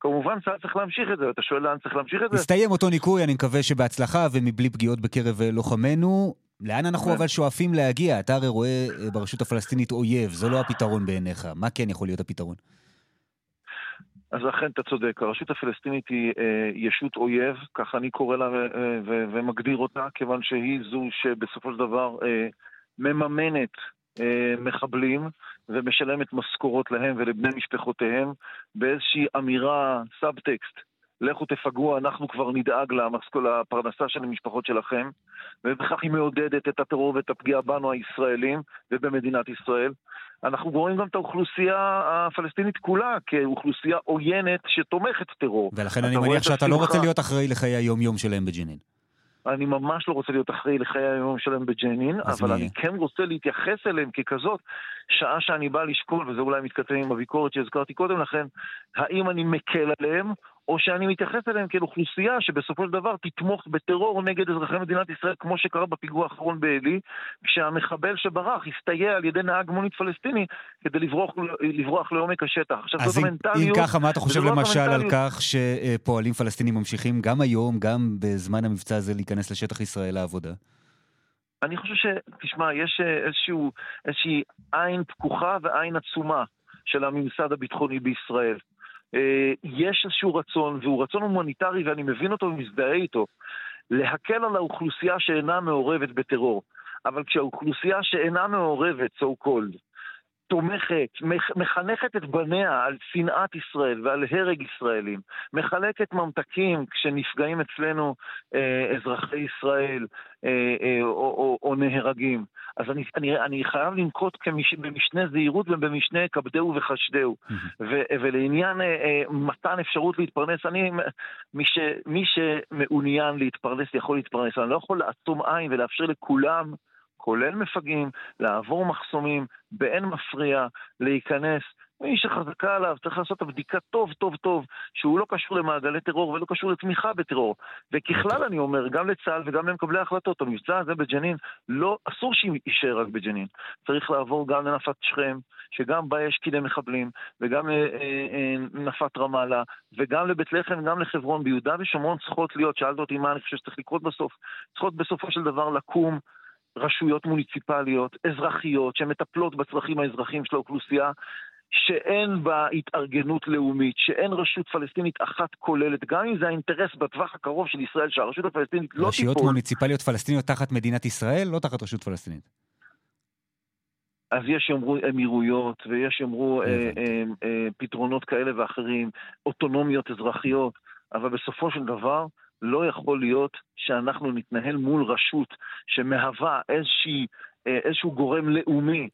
כמובן צה"ל צריך להמשיך את זה, אתה שואל לאן צריך להמשיך את זה? הסתיים אותו ניקוי, אני מקווה שבהצלחה ומבלי פגיעות בקרב לוחמינו. לאן אנחנו כן. אבל שואפים להגיע? אתה הרי רואה אה, ברשות הפלסטינית אויב, זה לא הפתרון בעיניך. מה כן יכול להיות הפתרון? אז אכן אתה צודק, הרשות הפלסטינית היא אה, ישות אויב, ככה אני קורא לה אה, ו- ומגדיר אותה, כיוון שהיא זו שבסופו של דבר אה, מממנת אה, מחבלים ומשלמת משכורות להם ולבני משפחותיהם באיזושהי אמירה, סאבטקסט, לכו תפגעו, אנחנו כבר נדאג לפרנסה של המשפחות שלכם, ובכך היא מעודדת את הטרור ואת הפגיעה בנו הישראלים ובמדינת ישראל. אנחנו רואים גם את האוכלוסייה הפלסטינית כולה כאוכלוסייה עוינת שתומכת טרור. ולכן אני מניח שאתה לא רוצה להיות אחראי לחיי היום-יום שלהם בג'נין. אני ממש לא רוצה להיות אחראי לחיי היום שלהם בג'נין, אבל מי? אני כן רוצה להתייחס אליהם ככזאת, שעה שאני בא לשקול, וזה אולי מתכתב עם הביקורת שהזכרתי קודם לכן, האם אני מקל עליהם, או שאני מתייחס אליהם כאל אוכלוסייה שבסופו של דבר תתמוך בטרור נגד אזרחי מדינת ישראל, כמו שקרה בפיגוע האחרון בעלי, כשהמחבל שברח הסתייע על ידי נהג מונית פלסטיני כדי לברוח, לברוח לעומק השטח. עכשיו זאת המנטליות... אם ככה, מה אתה חושב לא למשל על כך שפועלים פלסטינים ממשיכים גם היום, גם בזמן המבצע הזה, להיכנס לשטח ישראל לעבודה? אני חושב ש... תשמע, יש איזשהו, איזושהי עין פקוחה ועין עצומה של הממסד הביטחוני בישראל. אה, יש איזשהו רצון, והוא רצון הומניטרי ואני מבין אותו ומזדהה איתו, להקל על האוכלוסייה שאינה מעורבת בטרור. אבל כשהאוכלוסייה שאינה מעורבת, so called, תומכת, מחנכת את בניה על שנאת ישראל ועל הרג ישראלים, מחלקת ממתקים כשנפגעים אצלנו אה, אזרחי ישראל אה, אה, או, או, או נהרגים. אז אני, אני, אני חייב לנקוט כמש, במשנה זהירות ובמשנה כבדהו וחשדהו. ו, ולעניין אה, אה, מתן אפשרות להתפרנס, אני, מי, ש, מי שמעוניין להתפרנס יכול להתפרנס. אני לא יכול לעצום עין ולאפשר לכולם כולל מפגעים, לעבור מחסומים, באין מפריע, להיכנס. מי שחזקה עליו צריך לעשות את הבדיקה טוב טוב טוב, שהוא לא קשור למעגלי טרור ולא קשור לתמיכה בטרור. וככלל אני אומר, גם לצה"ל וגם למקבלי ההחלטות, המבצע הזה בג'נין, לא, אסור שיישאר רק בג'נין. צריך לעבור גם לנפת שכם, שגם בה יש קידי מחבלים, וגם לנפת אה, אה, רמאללה, וגם לבית לחם, גם לחברון. ביהודה ושומרון צריכות להיות, שאלת אותי מה אני חושב שצריך לקרות בסוף, צריכות בסופו של דבר לקום רשויות מוניציפליות, אזרחיות, שמטפלות בצרכים האזרחיים של האוכלוסייה, שאין בה התארגנות לאומית, שאין רשות פלסטינית אחת כוללת, גם אם זה האינטרס בטווח הקרוב של ישראל שהרשות הפלסטינית לא תיפול. רשויות מוניציפליות פלסטיניות תחת מדינת ישראל, לא תחת רשות פלסטינית. אז יש יאמרו אמירויות, ויש יאמרו אה, אה, אה, פתרונות כאלה ואחרים, אוטונומיות אזרחיות, אבל בסופו של דבר, לא יכול להיות שאנחנו נתנהל מול רשות שמהווה איזושהי, אה, איזשהו גורם לאומי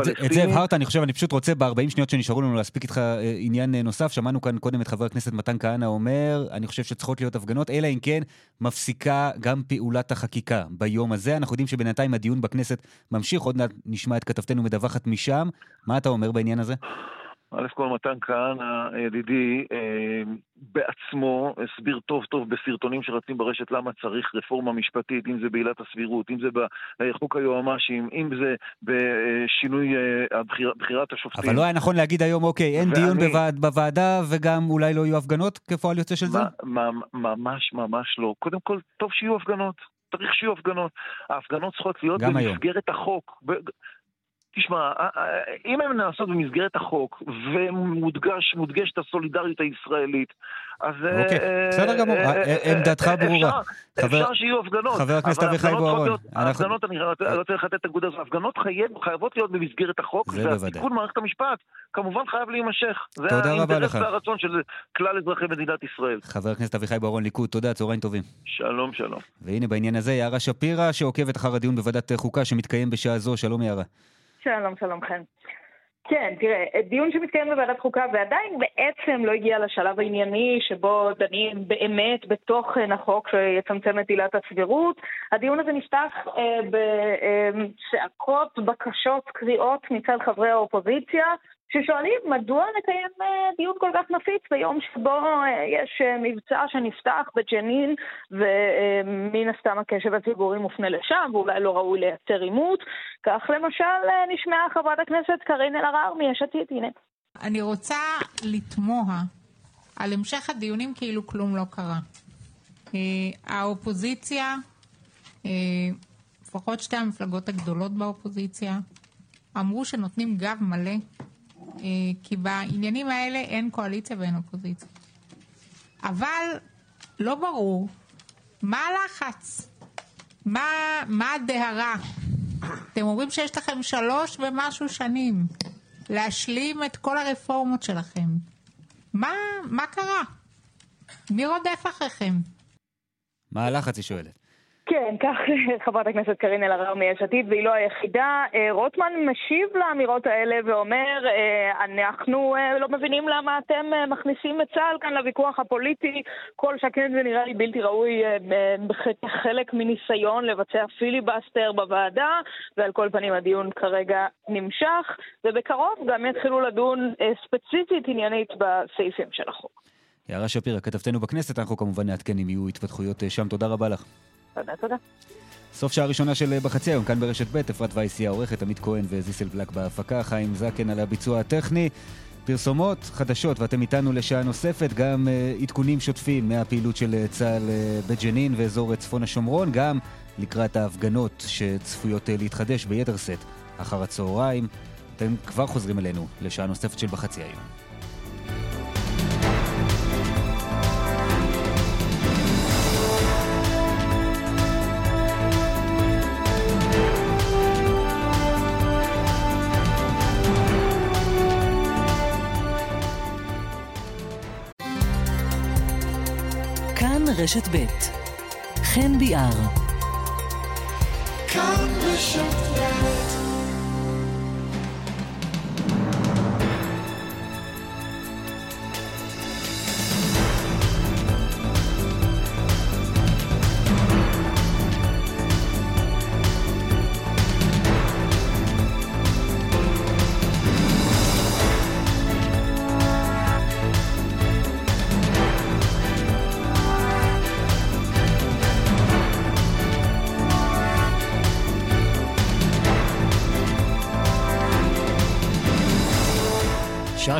את זה הבהרת, אני חושב, אני פשוט רוצה ב-40 שניות שנשארו לנו להספיק איתך אה, עניין אה, נוסף. שמענו כאן קודם את חבר הכנסת מתן כהנא אומר, אני חושב שצריכות להיות הפגנות, אלא אם כן מפסיקה גם פעולת החקיקה ביום הזה. אנחנו יודעים שבינתיים הדיון בכנסת ממשיך, עוד מעט נשמע את כתבתנו מדווחת משם. מה אתה אומר בעניין הזה? א' כל מתן כהנא, ידידי, אה, בעצמו הסביר טוב טוב בסרטונים שרצים ברשת למה צריך רפורמה משפטית, אם זה בעילת הסבירות, אם זה בחוק היועמ"שים, אם זה בשינוי אה, בחירת השופטים. אבל לא היה נכון להגיד היום, אוקיי, אין ואני... דיון בוועד, בוועדה וגם אולי לא יהיו הפגנות כפועל יוצא של זה? ממש ממש לא. קודם כל, טוב שיהיו הפגנות. צריך שיהיו הפגנות. ההפגנות צריכות להיות במסגרת היום. החוק. תשמע, אה, אה, אם הן נעשות במסגרת החוק ומודגשת הסולידריות הישראלית, אז... אוקיי, אה, בסדר גמור, עמדתך ברורה. אפשר שיהיו הפגנות. חבר הכנסת אביחי בוארון. הפגנות, אני רוצה לחטט את הנקודה הזאת, הפגנות חייבות להיות במסגרת החוק, והתיקון מערכת המשפט כמובן חייב להימשך. תודה רבה לך. זה האינטרס והרצון של כלל אזרחי מדינת ישראל. חבר הכנסת אביחי בוארון, ליכוד, תודה, צהריים טובים. שלום, שלום. והנה בעניין הזה יערה שפירא, שעוקבת אחר הדיון בוועדת חוקה שמתקיים בשעה זו. שלום יערה. שלום, שלום חן. כן, תראה, דיון שמתקיים בוועדת חוקה ועדיין בעצם לא הגיע לשלב הענייני שבו דנים באמת בתוכן החוק שיצמצם את עילת הסבירות. הדיון הזה נפתח אה, בצעקות, בקשות, קריאות מצד חברי האופוזיציה, ששואלים מדוע לקיים אה, דיון כל כך נפיץ ביום שבו אה, יש אה, מבצע שנפתח בג'נין ומן הסתם הקשב הציבורי מופנה לשם ואולי לא ראוי לייצר עימות. כך למשל נשמעה חברת הכנסת קארין אלהרר מיש עתיד, הנה. אני רוצה לתמוה על המשך הדיונים כאילו כלום לא קרה. האופוזיציה, לפחות שתי המפלגות הגדולות באופוזיציה, אמרו שנותנים גב מלא כי בעניינים האלה אין קואליציה ואין אופוזיציה. אבל לא ברור מה הלחץ, מה, הדהרה. אתם אומרים שיש לכם שלוש ומשהו שנים להשלים את כל הרפורמות שלכם. מה, מה קרה? מי רודף אחריכם? מה הלחץ, היא שואלת. כן, כך חברת הכנסת קארין אלהרר מיש עתיד, והיא לא היחידה. אה, רוטמן משיב לאמירות האלה ואומר, אה, אנחנו אה, לא מבינים למה אתם מכניסים את צה"ל כאן לוויכוח הפוליטי, כל שכן זה נראה לי בלתי ראוי כחלק מניסיון לבצע פיליבסטר בוועדה, ועל כל פנים הדיון כרגע נמשך, ובקרוב גם יתחילו לדון ספציפית עניינית בסעיפים של החוק. יערה שפירא, כתבתנו בכנסת, אנחנו כמובן נעדכן אם יהיו התפתחויות שם. תודה רבה לך. תודה, תודה. סוף שעה ראשונה של בחצי היום, כאן ברשת ב', אפרת וייס היא העורכת, עמית כהן וזיסל בלק בהפקה, חיים זקן על הביצוע הטכני. פרסומות, חדשות, ואתם איתנו לשעה נוספת, גם uh, עדכונים שוטפים מהפעילות של uh, צה"ל uh, בג'נין ואזור צפון השומרון, גם לקראת ההפגנות שצפויות uh, להתחדש ביתר שאת אחר הצהריים. אתם כבר חוזרים אלינו לשעה נוספת של בחצי היום. רשת ב' חן ביאר. כאן רשת ב'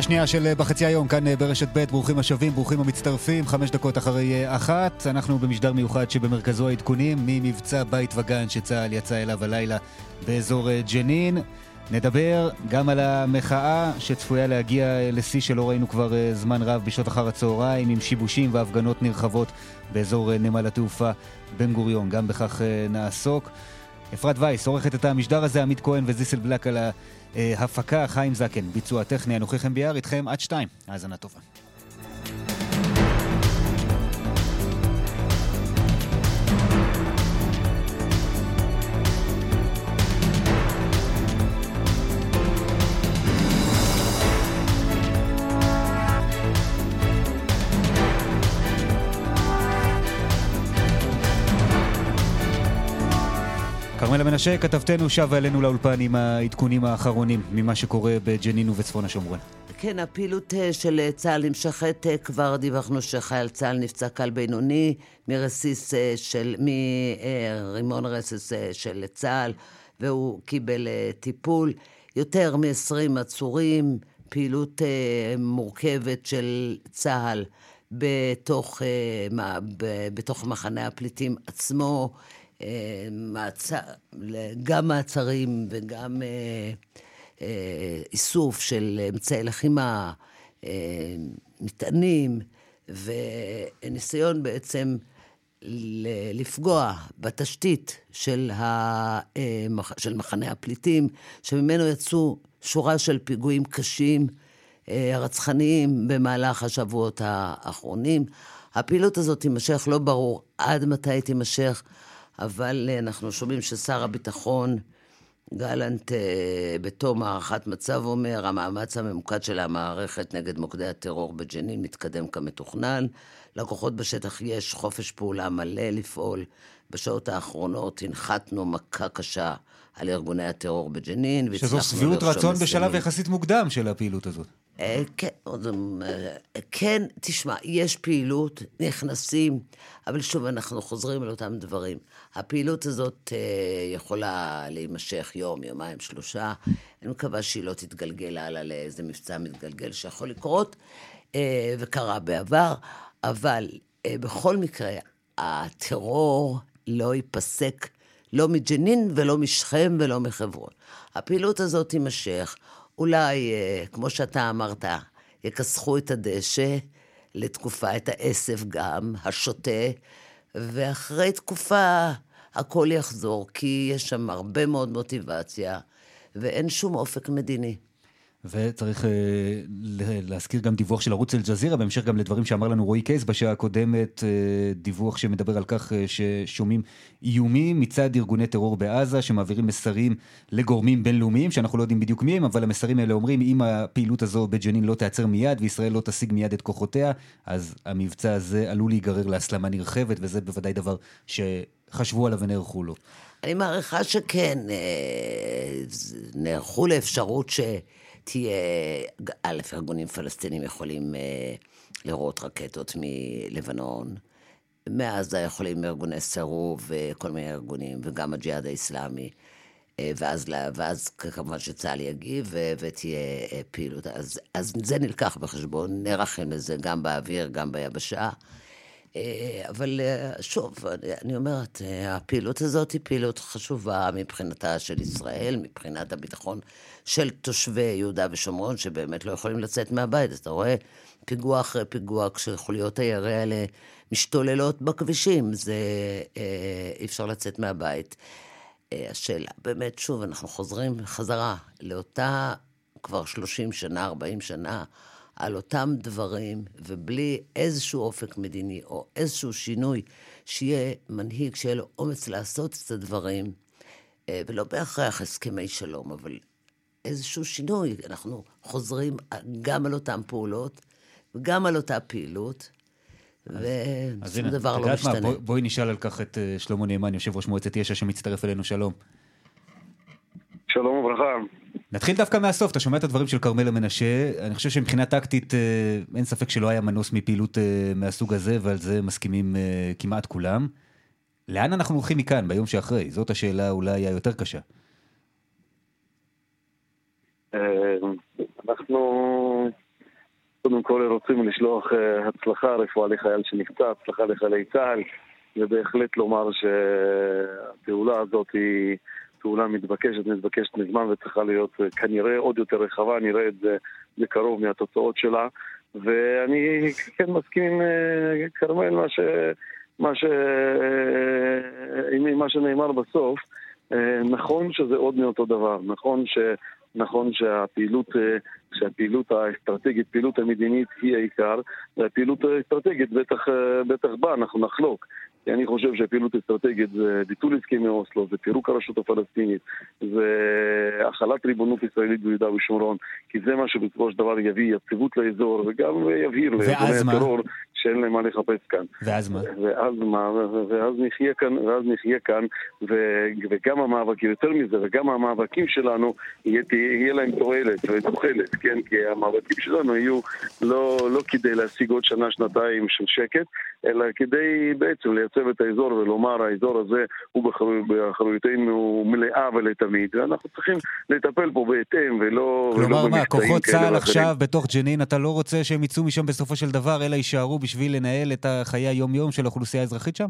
שעה שנייה של אה, בחצי היום, כאן אה, ברשת ב', ברוכים השבים, ברוכים המצטרפים, חמש דקות אחרי אה, אחת. אנחנו במשדר מיוחד שבמרכזו העדכונים ממבצע בית וגן שצה"ל יצא אליו הלילה באזור ג'נין. נדבר גם על המחאה שצפויה להגיע לשיא שלא ראינו כבר זמן רב בשעות אחר הצהריים, עם שיבושים והפגנות נרחבות באזור נמל התעופה בן גוריון. גם בכך נעסוק. אפרת וייס עורכת את המשדר הזה, עמית כהן וזיסל בלק על ה... אה, הפקה חיים זקן, ביצוע טכני, אנוכי חן ביאר, איתכם עד שתיים. האזנה טובה. כרמלה מנשה, כתבתנו שבה אלינו לאולפן עם העדכונים האחרונים ממה שקורה בג'נין ובצפון השומרון. כן, הפעילות אה, של אה, צה"ל נמשכת, אה, כבר דיווחנו שחייל צה"ל נפצע קל בינוני מרסיס של, מרימון רסס של צה"ל, והוא קיבל טיפול. יותר מ-20 עצורים, פעילות מורכבת של צה"ל בתוך, בתוך מחנה הפליטים עצמו. מעצר, גם מעצרים וגם אה, אה, איסוף של אמצעי לחימה, אה, מטענים, וניסיון בעצם לפגוע בתשתית של, ה, של מחנה הפליטים, שממנו יצאו שורה של פיגועים קשים, רצחניים, במהלך השבועות האחרונים. הפעילות הזאת תימשך, לא ברור עד מתי תימשך. אבל אה, אנחנו שומעים ששר הביטחון גלנט אה, בתום הערכת מצב אומר, המאמץ הממוקד של המערכת נגד מוקדי הטרור בג'נין מתקדם כמתוכנן. לכוחות בשטח יש חופש פעולה מלא לפעול. בשעות האחרונות הנחתנו מכה קשה על ארגוני הטרור בג'נין. שזו שביעות רצון בשלב יחסית מוקדם של הפעילות הזאת. אה, כן, כן, תשמע, יש פעילות, נכנסים, אבל שוב, אנחנו חוזרים על אותם דברים. הפעילות הזאת אה, יכולה להימשך יום, יומיים, שלושה. אני מקווה שהיא לא תתגלגל הלאה לאיזה מבצע מתגלגל שיכול לקרות, אה, וקרה בעבר, אבל אה, בכל מקרה, הטרור לא ייפסק, לא מג'נין ולא משכם ולא מחברון. הפעילות הזאת תימשך. אולי, כמו שאתה אמרת, יכסחו את הדשא לתקופה, את העשב גם, השוטה. ואחרי תקופה הכל יחזור, כי יש שם הרבה מאוד מוטיבציה, ואין שום אופק מדיני. וצריך uh, להזכיר גם דיווח של ערוץ אל-ג'זירה, בהמשך גם לדברים שאמר לנו רועי קייס בשעה הקודמת, uh, דיווח שמדבר על כך uh, ששומעים איומים מצד ארגוני טרור בעזה, שמעבירים מסרים לגורמים בינלאומיים, שאנחנו לא יודעים בדיוק מי הם, אבל המסרים האלה אומרים, אם הפעילות הזו בג'נין לא תיעצר מיד, וישראל לא תשיג מיד את כוחותיה, אז המבצע הזה עלול להיגרר להסלמה נרחבת, וזה בוודאי דבר שחשבו עליו ונערכו לו. אני מעריכה שכן, נערכו לאפשרות ש... תהיה, א', ארגונים פלסטינים יכולים אה, לראות רקטות מלבנון, מעזה יכולים ארגוני סירוב וכל מיני ארגונים, וגם הג'יהאד האיסלאמי. אה, ואז, ואז כמובן שצה"ל יגיב ותהיה אה, פעילות. אז, אז זה נלקח בחשבון, נערכים לזה גם באוויר, גם ביבשה. אה, אבל שוב, אני אומרת, הפעילות הזאת היא פעילות חשובה מבחינתה של ישראל, מבחינת הביטחון של תושבי יהודה ושומרון, שבאמת לא יכולים לצאת מהבית. אתה רואה פיגוע אחרי פיגוע, כשחוליות הירי האלה משתוללות בכבישים, זה אי אפשר לצאת מהבית. אה, השאלה, באמת, שוב, אנחנו חוזרים חזרה לאותה כבר 30 שנה, 40 שנה, על אותם דברים, ובלי איזשהו אופק מדיני או איזשהו שינוי, שיהיה מנהיג, שיהיה לו אומץ לעשות את הדברים, אה, ולא בהכרח הסכמי שלום, אבל איזשהו שינוי. אנחנו חוזרים גם על אותן פעולות וגם על אותה פעילות. ושום דבר לא משתנה. בוא, בואי נשאל על כך את אה, שלמה נאמן, יושב ראש מועצת יש"ע שמצטרף אלינו, שלום. שלום וברכה. נתחיל דווקא מהסוף, אתה שומע את הדברים של כרמלה מנשה, אני חושב שמבחינה טקטית אה, אין ספק שלא היה מנוס מפעילות אה, מהסוג הזה, ועל זה מסכימים כמעט כולם. לאן אנחנו הולכים מכאן, ביום שאחרי? זאת השאלה אולי היותר קשה. אנחנו קודם כל רוצים לשלוח אה, הצלחה, רפואה לחייל שנפצע, הצלחה לחיילי צה"ל, ובהחלט לומר שהפעולה הזאת היא פעולה מתבקשת, מתבקשת מזמן וצריכה להיות אה, כנראה עוד יותר רחבה, נראה את זה בקרוב מהתוצאות שלה. ואני כן מסכים עם אה, כרמל, מה, ש... מה, ש... מה שנאמר בסוף. נכון שזה עוד מאותו דבר, נכון ש... נכון שהפעילות, אה, שהפעילות האסטרטגית, פעילות המדינית היא העיקר, והפעילות האסטרטגית בטח, אה, בטח בה אנחנו נחלוק. כי אני חושב שהפעילות האסטרטגית זה ביטול הסכמי אוסלו, זה פירוק הרשות הפלסטינית, זה החלת ריבונות ישראלית ביהודה ושומרון, כי זה מה שבסופו של דבר יביא יציבות לאזור וגם יבהיר לארגוני הטרור שאין להם מה לחפש כאן. ואז מה? ואז מה? ואז נחיה כאן, ואז נחיה כאן, וגם המאבקים, יותר מזה, וגם המאבקים שלנו, יהיה, יהיה להם תועלת ותוחלת, כן? כי המאבקים שלנו יהיו לא, לא כדי להשיג עוד שנה, שנתיים של שקט, אלא כדי בעצם לייצב את האזור ולומר, האזור הזה הוא באחריותנו מלאה ולתמיד, ואנחנו צריכים לטפל פה בהתאם ולא... כלומר מה, כוחות צה"ל עכשיו בתוך ג'נין, אתה לא רוצה שהם יצאו משם בסופו של דבר, אלא יישארו בשביל לנהל את החיי היום-יום של האוכלוסייה האזרחית שם?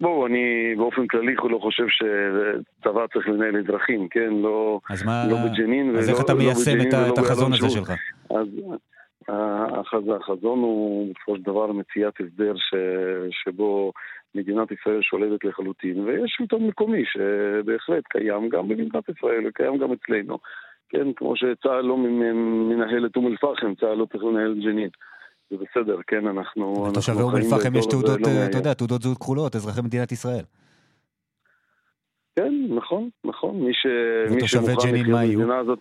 בואו, אני באופן כללי לא חושב שצבא צריך לנהל אזרחים, כן? לא, אז מה... לא בג'נין אז איך אתה לא מיישם לא את, את החזון הזה שלך? אז החזון הוא בסופו של דבר מציאת הסדר ש, שבו מדינת ישראל שולטת לחלוטין, ויש שלטון מקומי שבהחלט קיים גם במדינת ישראל וקיים גם אצלנו. כן, כמו שצה"ל לא מנהל את אום אל-פחם, צה"ל לא צריך לנהל ג'נין. זה בסדר, כן, אנחנו... לתושבי אום אל-פחם יש תעודות, לא אתה יודע, תעודות זהות כחולות, אזרחי מדינת ישראל. כן, נכון, נכון. מי, ש... מי שמוכן לחיות במדינה הזאת...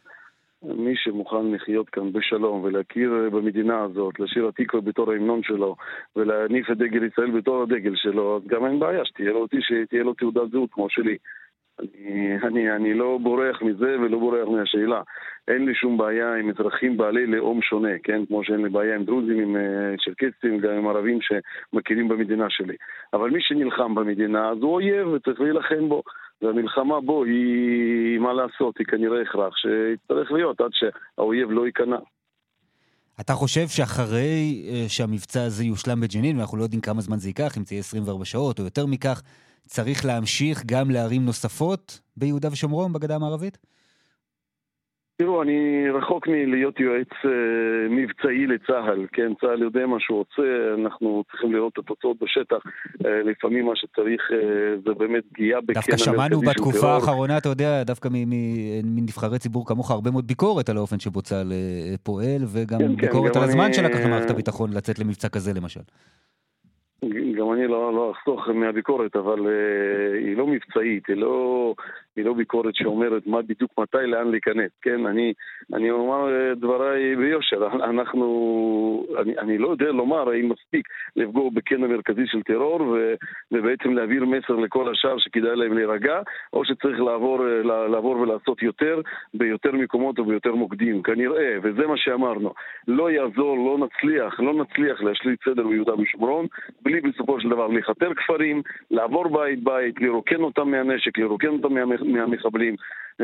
מי שמוכן לחיות כאן בשלום ולהכיר במדינה הזאת, לשיר התקווה בתור ההמנון שלו ולהניף את דגל ישראל בתור הדגל שלו, אז גם אין בעיה שתהיה לו, שתהיה לו תעודת זהות כמו שלי. אני, אני, אני לא בורח מזה ולא בורח מהשאלה. אין לי שום בעיה עם אזרחים בעלי לאום שונה, כן? כמו שאין לי בעיה עם דרוזים, עם אה, צ'רקסים, גם עם ערבים שמכירים במדינה שלי. אבל מי שנלחם במדינה, אז הוא אויב וצריך להילחם בו. והמלחמה בו היא, מה לעשות, היא כנראה הכרח שיצטרך להיות עד שהאויב לא ייכנע. אתה חושב שאחרי אה, שהמבצע הזה יושלם בג'נין, ואנחנו לא יודעים כמה זמן זה ייקח, אם זה יהיה 24 שעות או יותר מכך, צריך להמשיך גם לערים נוספות ביהודה ושומרון, בגדה המערבית? תראו, אני רחוק מלהיות יועץ אה, מבצעי לצה"ל, כן? צה"ל יודע מה שהוא רוצה, אנחנו צריכים לראות את התוצאות בשטח. אה, לפעמים מה שצריך אה, זה באמת פגיעה בקן המרכזי של טרור. דווקא שמענו בתקופה האחרונה, אתה יודע, דווקא מנבחרי ציבור כמוך, הרבה מאוד ביקורת על האופן שבו צה"ל אה, פועל, וגם כן, כן ביקורת כן, על הזמן אני... שלקח למערכת הביטחון לצאת למבצע כזה למשל. גם אני לא, לא אחסוך מהביקורת, אבל uh, היא לא מבצעית, היא לא, היא לא ביקורת שאומרת מה בדיוק מתי, לאן להיכנס, כן? אני, אני אומר דבריי ביושר, אנחנו, אני, אני לא יודע לומר האם מספיק לפגוע בקן המרכזי של טרור ו, ובעצם להעביר מסר לכל השאר שכדאי להם להירגע, או שצריך לעבור, uh, לעבור ולעשות יותר ביותר מקומות וביותר מוקדים, כנראה, וזה מה שאמרנו. לא יעזור, לא נצליח, לא נצליח להשליט סדר ביהודה ושומרון. בלי בסופו של דבר לכתר כפרים, לעבור בית-בית, לרוקן אותם מהנשק, לרוקן אותם מהמחבלים.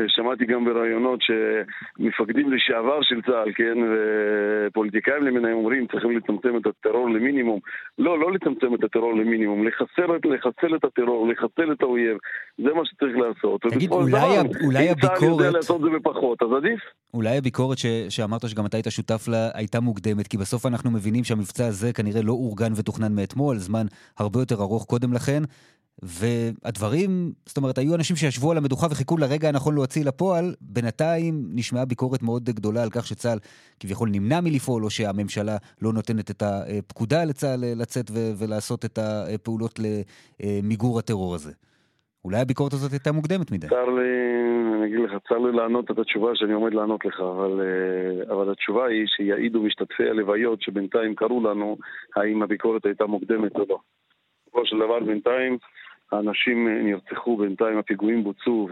שמעתי גם בראיונות שמפקדים לשעבר של צה"ל, כן, ופוליטיקאים למיניהם אומרים צריכים לצמצם את הטרור למינימום. לא, לא לצמצם את הטרור למינימום, לחסל, לחסל את הטרור, לחסל את האויב, זה מה שצריך לעשות. תגיד, אולי, דבר, אולי הביקורת... אם צה"ל יודע לעשות זה בפחות, אז עדיף. אולי הביקורת ש... שאמרת שגם אתה היית שותף לה הייתה מוקדמת, כי בסוף אנחנו מבינים שהמבצע הזה כנראה לא אורגן ותוכנן מאתמול, זמן הרבה יותר ארוך קודם לכן. והדברים, זאת אומרת, היו אנשים שישבו על המדוכה וחיכו לרגע הנכון להוציא לפועל, בינתיים נשמעה ביקורת מאוד גדולה על כך שצה"ל כביכול נמנע מלפעול, או שהממשלה לא נותנת את הפקודה לצה"ל לצאת ו- ולעשות את הפעולות למיגור הטרור הזה. אולי הביקורת הזאת הייתה מוקדמת מדי. צר לי, אני אגיד לך, צר לי לענות את התשובה שאני עומד לענות לך, אבל, אה, אבל התשובה היא שיעידו משתתפי הלוויות שבינתיים קראו לנו, האם הביקורת הייתה מוקדמת או לא. בסופו של דבר בינתיים האנשים אה, נרצחו, בינתיים הפיגועים בוצעו,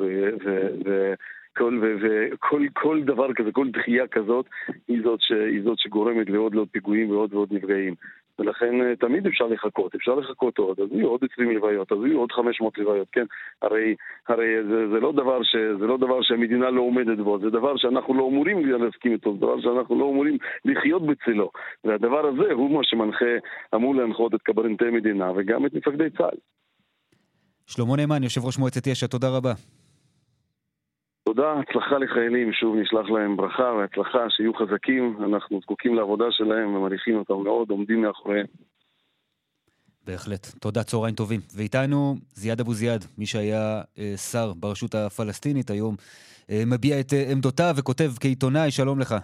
וכל וכל כל דבר כזה, כל דחייה כזאת, היא זאת, ש, היא זאת שגורמת לעוד ועוד פיגועים ועוד ועוד נפגעים. ולכן אה, תמיד אפשר לחכות, אפשר לחכות עוד, אז יהיו עוד 20 לוויות, אז יהיו עוד 500 לוויות, כן? הרי, הרי זה, זה, לא דבר ש, זה לא דבר שהמדינה לא עומדת בו, זה דבר שאנחנו לא אמורים להסכים איתו, זה דבר שאנחנו לא אמורים לחיות בצלו. והדבר הזה הוא מה שמנחה, אמור להנחות את קברניטי מדינה וגם את מפקדי צה"ל. שלמה נאמן, יושב ראש מועצת יש"ע, תודה רבה. תודה, הצלחה לחיילים, שוב נשלח להם ברכה והצלחה, שיהיו חזקים, אנחנו זקוקים לעבודה שלהם ומעריכים אותם מאוד, עומדים מאחוריהם. בהחלט. תודה, צהריים טובים. ואיתנו זיאד אבו זיאד, מי שהיה אה, שר ברשות הפלסטינית, היום אה, מביע את אה, עמדותיו וכותב כעיתונאי, שלום לך.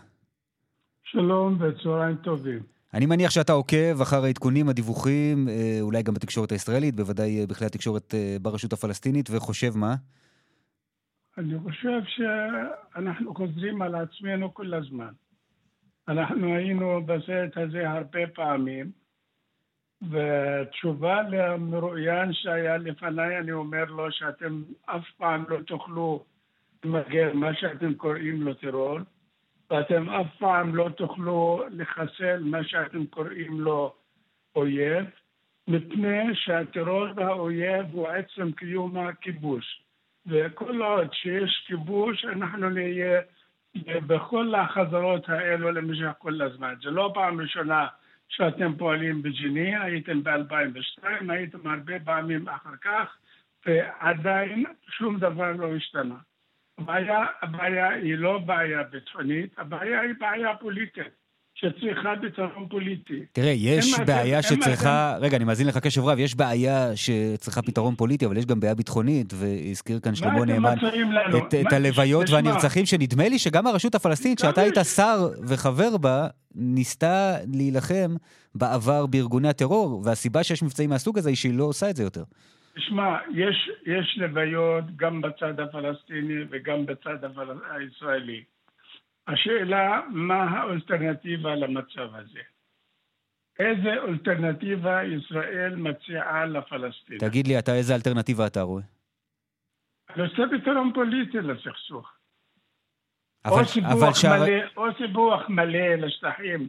שלום וצהריים טובים. אני מניח שאתה עוקב אחר העדכונים, הדיווחים, אה, אולי גם בתקשורת הישראלית, בוודאי אה, בכלי התקשורת אה, ברשות הפלסטינית, וחושב מה? אני חושב שאנחנו חוזרים על עצמנו כל הזמן. אנחנו היינו בסרט הזה הרבה פעמים, ותשובה למרואיין שהיה לפניי, אני אומר לו שאתם אף פעם לא תוכלו למגר מה שאתם קוראים לו טרור, ואתם אף פעם לא תוכלו לחסל מה שאתם קוראים לו אויב, מפני שהטרור והאויב הוא עצם קיום הכיבוש. וכל עוד שיש כיבוש, אנחנו נהיה בכל החזרות האלו למשך כל הזמן. זה לא פעם ראשונה שאתם פועלים בג'נין, הייתם ב-2002, הייתם הרבה פעמים אחר כך, ועדיין שום דבר לא השתנה. הבעיה, הבעיה היא לא בעיה ביטחונית, הבעיה היא בעיה פוליטית. שצריכה פתרון פוליטי. תראה, יש בעיה אתם, שצריכה... רגע, אני מאזין לך קשב רב, יש בעיה שצריכה פתרון פוליטי, אבל יש גם בעיה ביטחונית, והזכיר כאן שלמה נאמן את, את הלוויות והנרצחים, שנדמה לי שגם הרשות הפלסטינית, שאתה היית שר וחבר בה, ניסתה להילחם בעבר בארגוני הטרור, והסיבה שיש מבצעים מהסוג הזה היא שהיא לא עושה את זה יותר. תשמע, יש, יש לוויות גם בצד הפלסטיני וגם בצד הישראלי. השאלה, מה האלטרנטיבה למצב הזה? איזה אלטרנטיבה ישראל מציעה לפלסטינים? תגיד לי, אתה איזה אלטרנטיבה אתה רואה? אני עושה פתרון פוליטי לסכסוך. אבל, או סיבוך, אבל מלא, או סיבוך מלא לשטחים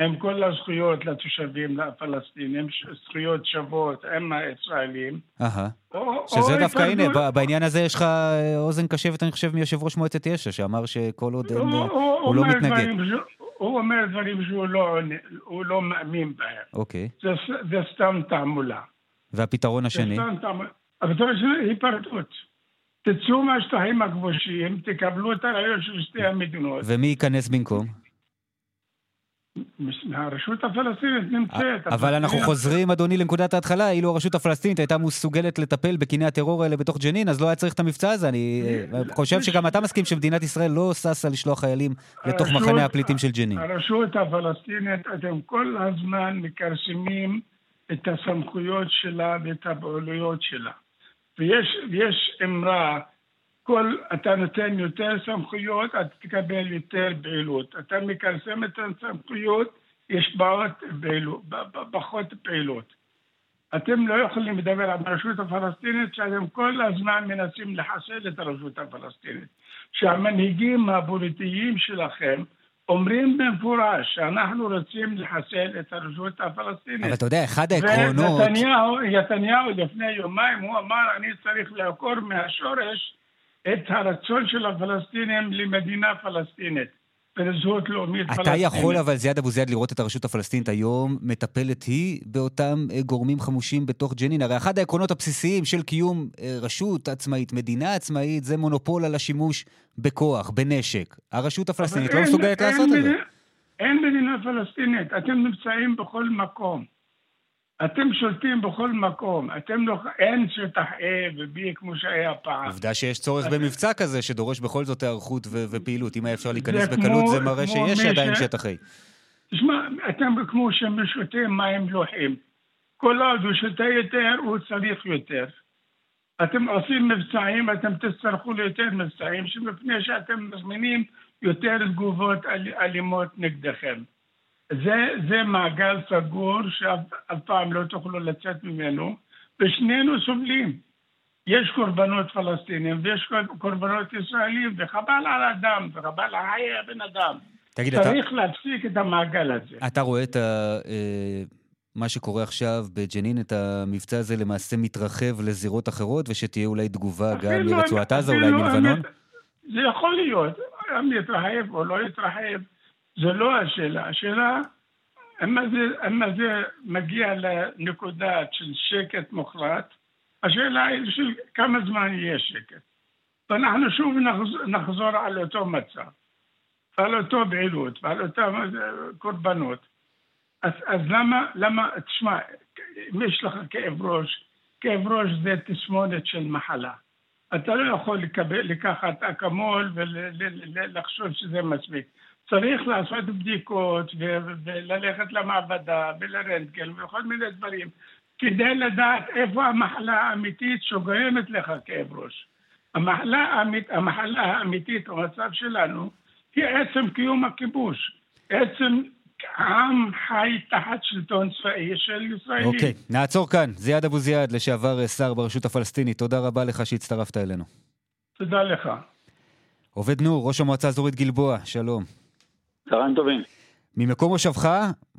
עם כל הזכויות לתושבים הפלסטינים, זכויות שוות עם הישראלים. אהה. שזה דווקא, הנה, בעניין הזה יש לך אה, אוזן קשבת, אני חושב, מיושב ראש מועצת יש"ע, שאמר שכל עוד אין, הוא לא מתנגד. הוא אומר דברים שהוא לא, לא מאמין בהם. אוקיי. זה סתם תעמולה. והפתרון השני? זה. הפתרון השני היפרדות. תצאו מהשטחים הכבושים, תקבלו את הרעיון של שתי המדינות. ומי ייכנס במקום? הרשות הפלסטינית נמצאת. אבל אנחנו חוזרים, אדוני, לנקודת ההתחלה. אילו הרשות הפלסטינית הייתה מסוגלת לטפל בקיני הטרור האלה בתוך ג'נין, אז לא היה צריך את המבצע הזה. אני אה, חושב שגם אתה מסכים שמדינת ישראל לא ששה לשלוח חיילים לתוך מחנה הפליטים של ג'נין. הרשות הפלסטינית, אתם כל הזמן מכרסמים את הסמכויות שלה ואת הפעולויות שלה. ויש אמרה, כל, אתה נותן יותר סמכויות, אתה תקבל יותר פעילות. אתה מכרסם את הסמכויות, יש פעילות, פחות פעילות. אתם לא יכולים לדבר על הרשות הפלסטינית שאתם כל הזמן מנסים לחסל את הרשות הפלסטינית. שהמנהיגים הפוליטיים שלכם אומרים במפורש שאנחנו רוצים לחסל את הרשות הפלסטינית. אבל אתה יודע, אחד העקרונות... ונתניהו לפני יומיים הוא אמר אני צריך לעקור מהשורש את הרצון של הפלסטינים למדינה פלסטינית. ולזהות לאומית פלסטינית. אתה יכול אבל, זיאד אבו זיאד, לראות את הרשות הפלסטינית היום מטפלת היא באותם אה, גורמים חמושים בתוך ג'נין. הרי אחד העקרונות הבסיסיים של קיום אה, רשות עצמאית, מדינה עצמאית, זה מונופול על השימוש בכוח, בנשק. הרשות הפלסטינית לא מסוגלת לעשות את זה. אין מדינה פלסטינית, אתם נמצאים בכל מקום. אתם שולטים בכל מקום, אתם לא, אין שטח A ו-B כמו שהיה פעם. עובדה שיש צורך במבצע כזה שדורש בכל זאת היערכות ו- ופעילות. אם היה אפשר להיכנס זה בקלות, כמו- זה מראה שיש עדיין ש- שטח A. תשמע, אתם כמו שמשותים מים לוחים. כל עוד הוא שותה יותר, הוא צריך יותר. אתם עושים מבצעים, אתם תצטרכו ליותר מבצעים, שמפני שאתם מזמינים יותר תגובות אל, אלימות נגדכם. זה, זה מעגל סגור שאף אף פעם לא תוכלו לצאת ממנו, ושנינו סובלים. יש קורבנות פלסטינים ויש קור- קורבנות ישראלים, וחבל על האדם, וחבל על חיי הבן אדם. תגיד, אתה- צריך להפסיק את המעגל הזה. אתה רואה את ה... אה, מה שקורה עכשיו בג'נין, את המבצע הזה למעשה מתרחב לזירות אחרות, ושתהיה אולי תגובה גם מרצועת עזה, אולי מלבנון? זה יכול להיות, אם יתרחב או לא יתרחב, זה לא השאלה. השאלה, אם זה, אם זה מגיע לנקודה של שקט מוחלט, השאלה היא של כמה זמן יהיה שקט. ואנחנו שוב נחזור, נחזור על אותו מצב, ועל אותו פעילות, ועל אותם אה, קורבנות. אז, אז למה, למה, תשמע, אם יש לך כאב ראש, כאב ראש זה תסמונת של מחלה. אתה לא יכול לקבל, לקחת אקמול ולחשוב שזה מספיק. צריך לעשות בדיקות וללכת למעבדה ולרנטגן וכל מיני דברים כדי לדעת איפה המחלה האמיתית שגורמת לך כאב ראש. המחלה, האמית, המחלה האמיתית במצב שלנו היא עצם קיום הכיבוש. עצם עם חי תחת שלטון צבאי של ישראלים. אוקיי, נעצור כאן. זיאד אבו זיאד, לשעבר שר ברשות הפלסטינית, תודה רבה לך שהצטרפת אלינו. תודה לך. עובד נור, ראש המועצה האזורית גלבוע, שלום. צהריים טובים. ממקום מושבך,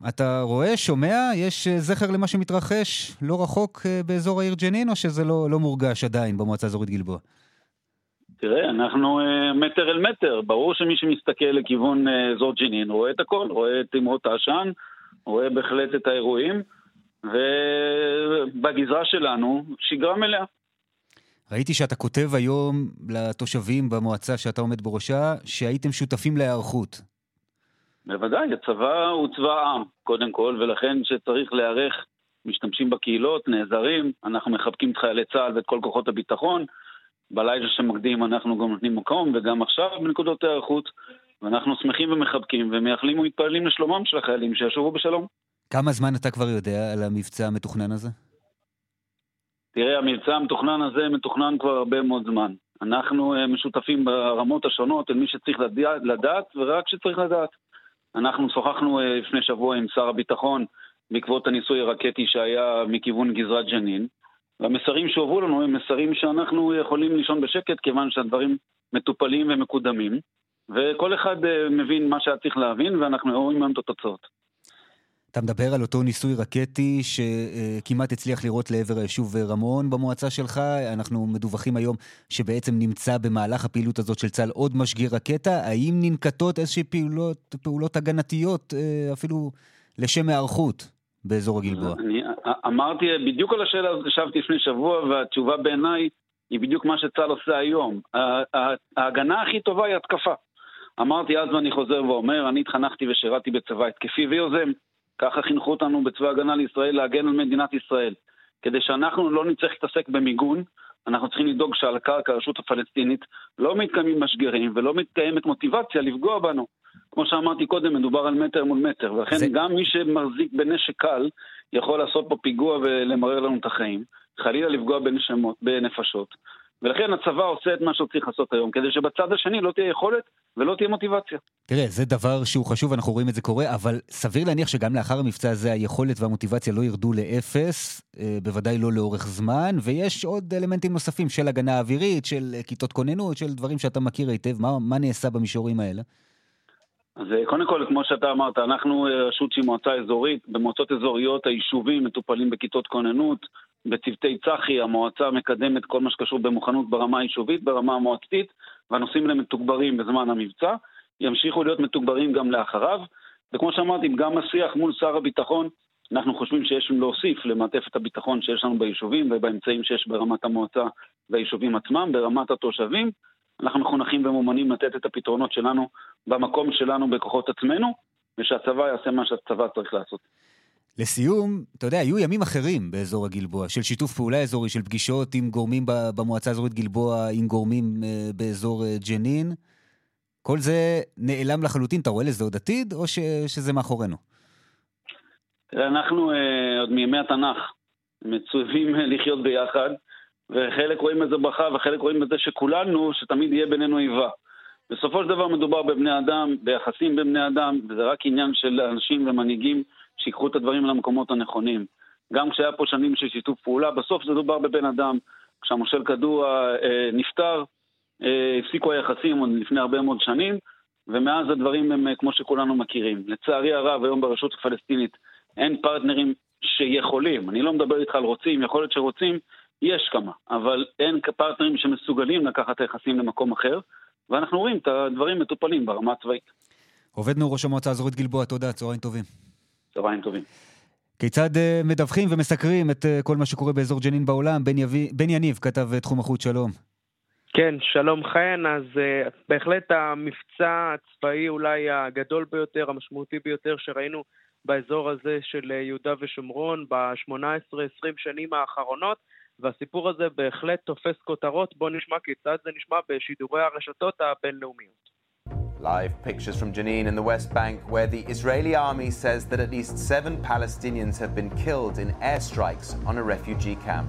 אתה רואה, שומע, יש אה, זכר למה שמתרחש לא רחוק אה, באזור העיר ג'נין, או שזה לא, לא מורגש עדיין במועצה האזורית גלבוע? תראה, אנחנו אה, מטר אל מטר. ברור שמי שמסתכל לכיוון אה, אזור ג'נין רואה את הכל, רואה את תמרות העשן, רואה בהחלט את האירועים, ובגזרה שלנו, שגרה מלאה. ראיתי שאתה כותב היום לתושבים במועצה שאתה עומד בראשה, שהייתם שותפים להיערכות. בוודאי, הצבא הוא צבא העם, קודם כל, ולכן כשצריך להיערך, משתמשים בקהילות, נעזרים, אנחנו מחבקים את חיילי צה"ל ואת כל כוחות הביטחון. בלילה שמקדים אנחנו גם נותנים מקום, וגם עכשיו בנקודות ההיערכות, ואנחנו שמחים ומחבקים ומייחלים ומתפללים לשלומם של החיילים, שישובו בשלום. כמה זמן אתה כבר יודע על המבצע המתוכנן הזה? תראה, המבצע המתוכנן הזה מתוכנן כבר הרבה מאוד זמן. אנחנו אה, משותפים ברמות השונות אל מי שצריך לדעת, לדעת ורק כשצריך לדעת. אנחנו שוחחנו אה, לפני שבוע עם שר הביטחון בעקבות הניסוי הרקטי שהיה מכיוון גזרת ג'נין, והמסרים שהובאו לנו הם מסרים שאנחנו יכולים לישון בשקט כיוון שהדברים מטופלים ומקודמים, וכל אחד אה, מבין מה שהיה צריך להבין ואנחנו רואים היום את התוצאות. אתה מדבר על אותו ניסוי רקטי שכמעט הצליח לירות לעבר היישוב רמון במועצה שלך. אנחנו מדווחים היום שבעצם נמצא במהלך הפעילות הזאת של צה"ל עוד משגיר רקטה. האם ננקטות איזושהי פעולות, פעולות הגנתיות, אה, אפילו לשם היערכות, באזור הגלבוע? אני אמרתי בדיוק על השאלה הזאת, ישבתי לפני שבוע, והתשובה בעיניי היא בדיוק מה שצה"ל עושה היום. ההגנה הכי טובה היא התקפה. אמרתי אז ואני חוזר ואומר, אני התחנכתי ושירתי בצבא התקפי ויוזם. ככה חינכו אותנו בצבא ההגנה לישראל להגן על מדינת ישראל. כדי שאנחנו לא נצטרך להתעסק במיגון, אנחנו צריכים לדאוג שעל קרקע הרשות הפלסטינית לא מתקיימים משגרים ולא מתקיימת מוטיבציה לפגוע בנו. כמו שאמרתי קודם, מדובר על מטר מול מטר, ולכן זה... גם מי שמחזיק בנשק קל יכול לעשות פה פיגוע ולמרר לנו את החיים, חלילה לפגוע בנשמות, בנפשות. ולכן הצבא עושה את מה שהוא צריך לעשות היום, כדי שבצד השני לא תהיה יכולת ולא תהיה מוטיבציה. תראה, זה דבר שהוא חשוב, אנחנו רואים את זה קורה, אבל סביר להניח שגם לאחר המבצע הזה היכולת והמוטיבציה לא ירדו לאפס, בוודאי לא לאורך זמן, ויש עוד אלמנטים נוספים של הגנה אווירית, של כיתות כוננות, של דברים שאתה מכיר היטב. מה, מה נעשה במישורים האלה? אז קודם כל, כמו שאתה אמרת, אנחנו רשות שהיא מועצה אזורית, במועצות אזוריות היישובים מטופלים בכיתות כוננות, בצוותי צח"י, המועצה מקדמת כל מה שקשור במוכנות ברמה היישובית, ברמה המועצתית, והנושאים האלה מתוגברים בזמן המבצע, ימשיכו להיות מתוגברים גם לאחריו, וכמו שאמרתי, גם השיח מול שר הביטחון, אנחנו חושבים שיש להוסיף למעטפת הביטחון שיש לנו ביישובים ובאמצעים שיש ברמת המועצה והיישובים עצמם, ברמת התושבים, אנחנו מחונכים ומומנים לתת את הפתרונות שלנו במקום שלנו בכוחות עצמנו, ושהצבא יעשה מה שהצבא צריך לעשות. לסיום, אתה יודע, היו ימים אחרים באזור הגלבוע, של שיתוף פעולה אזורי, של פגישות עם גורמים במועצה האזורית גלבוע, עם גורמים אה, באזור אה, ג'נין. כל זה נעלם לחלוטין, אתה רואה לזה עוד עתיד, או ש, שזה מאחורינו? אנחנו אה, עוד מימי התנ"ך מצווים לחיות ביחד, וחלק רואים את זה ברכה, וחלק רואים את זה שכולנו, שתמיד יהיה בינינו איבה. בסופו של דבר מדובר בבני אדם, ביחסים בין בני אדם, וזה רק עניין של אנשים ומנהיגים שיקחו את הדברים למקומות הנכונים. גם כשהיה פה שנים של שיתוף פעולה, בסוף זה דובר בבן אדם. כשהמושל קדוע אה, נפטר, אה, הפסיקו היחסים עוד לפני הרבה מאוד שנים, ומאז הדברים הם אה, כמו שכולנו מכירים. לצערי הרב, היום ברשות הפלסטינית אין פרטנרים שיכולים, אני לא מדבר איתך על רוצים, יכול להיות שרוצים, יש כמה, אבל אין פרטנרים שמסוגלים לקחת את היחסים למקום אחר, ואנחנו רואים את הדברים מטופלים ברמה הצבאית. עובד נו ראש המועצה האזורית גלבוע, תודה, צהריים טובים. צהריים טובים. כיצד uh, מדווחים ומסקרים את uh, כל מה שקורה באזור ג'נין בעולם? בן, יבי, בן יניב כתב uh, תחום החוץ, שלום. כן, שלום חן. אז uh, בהחלט המבצע הצבאי אולי הגדול ביותר, המשמעותי ביותר שראינו באזור הזה של יהודה ושומרון ב-18-20 שנים האחרונות, והסיפור הזה בהחלט תופס כותרות. בואו נשמע כיצד זה נשמע בשידורי הרשתות הבינלאומיות. Live pictures from Jenin in the West Bank, where the Israeli army says that at least seven Palestinians have been killed in airstrikes on a refugee camp.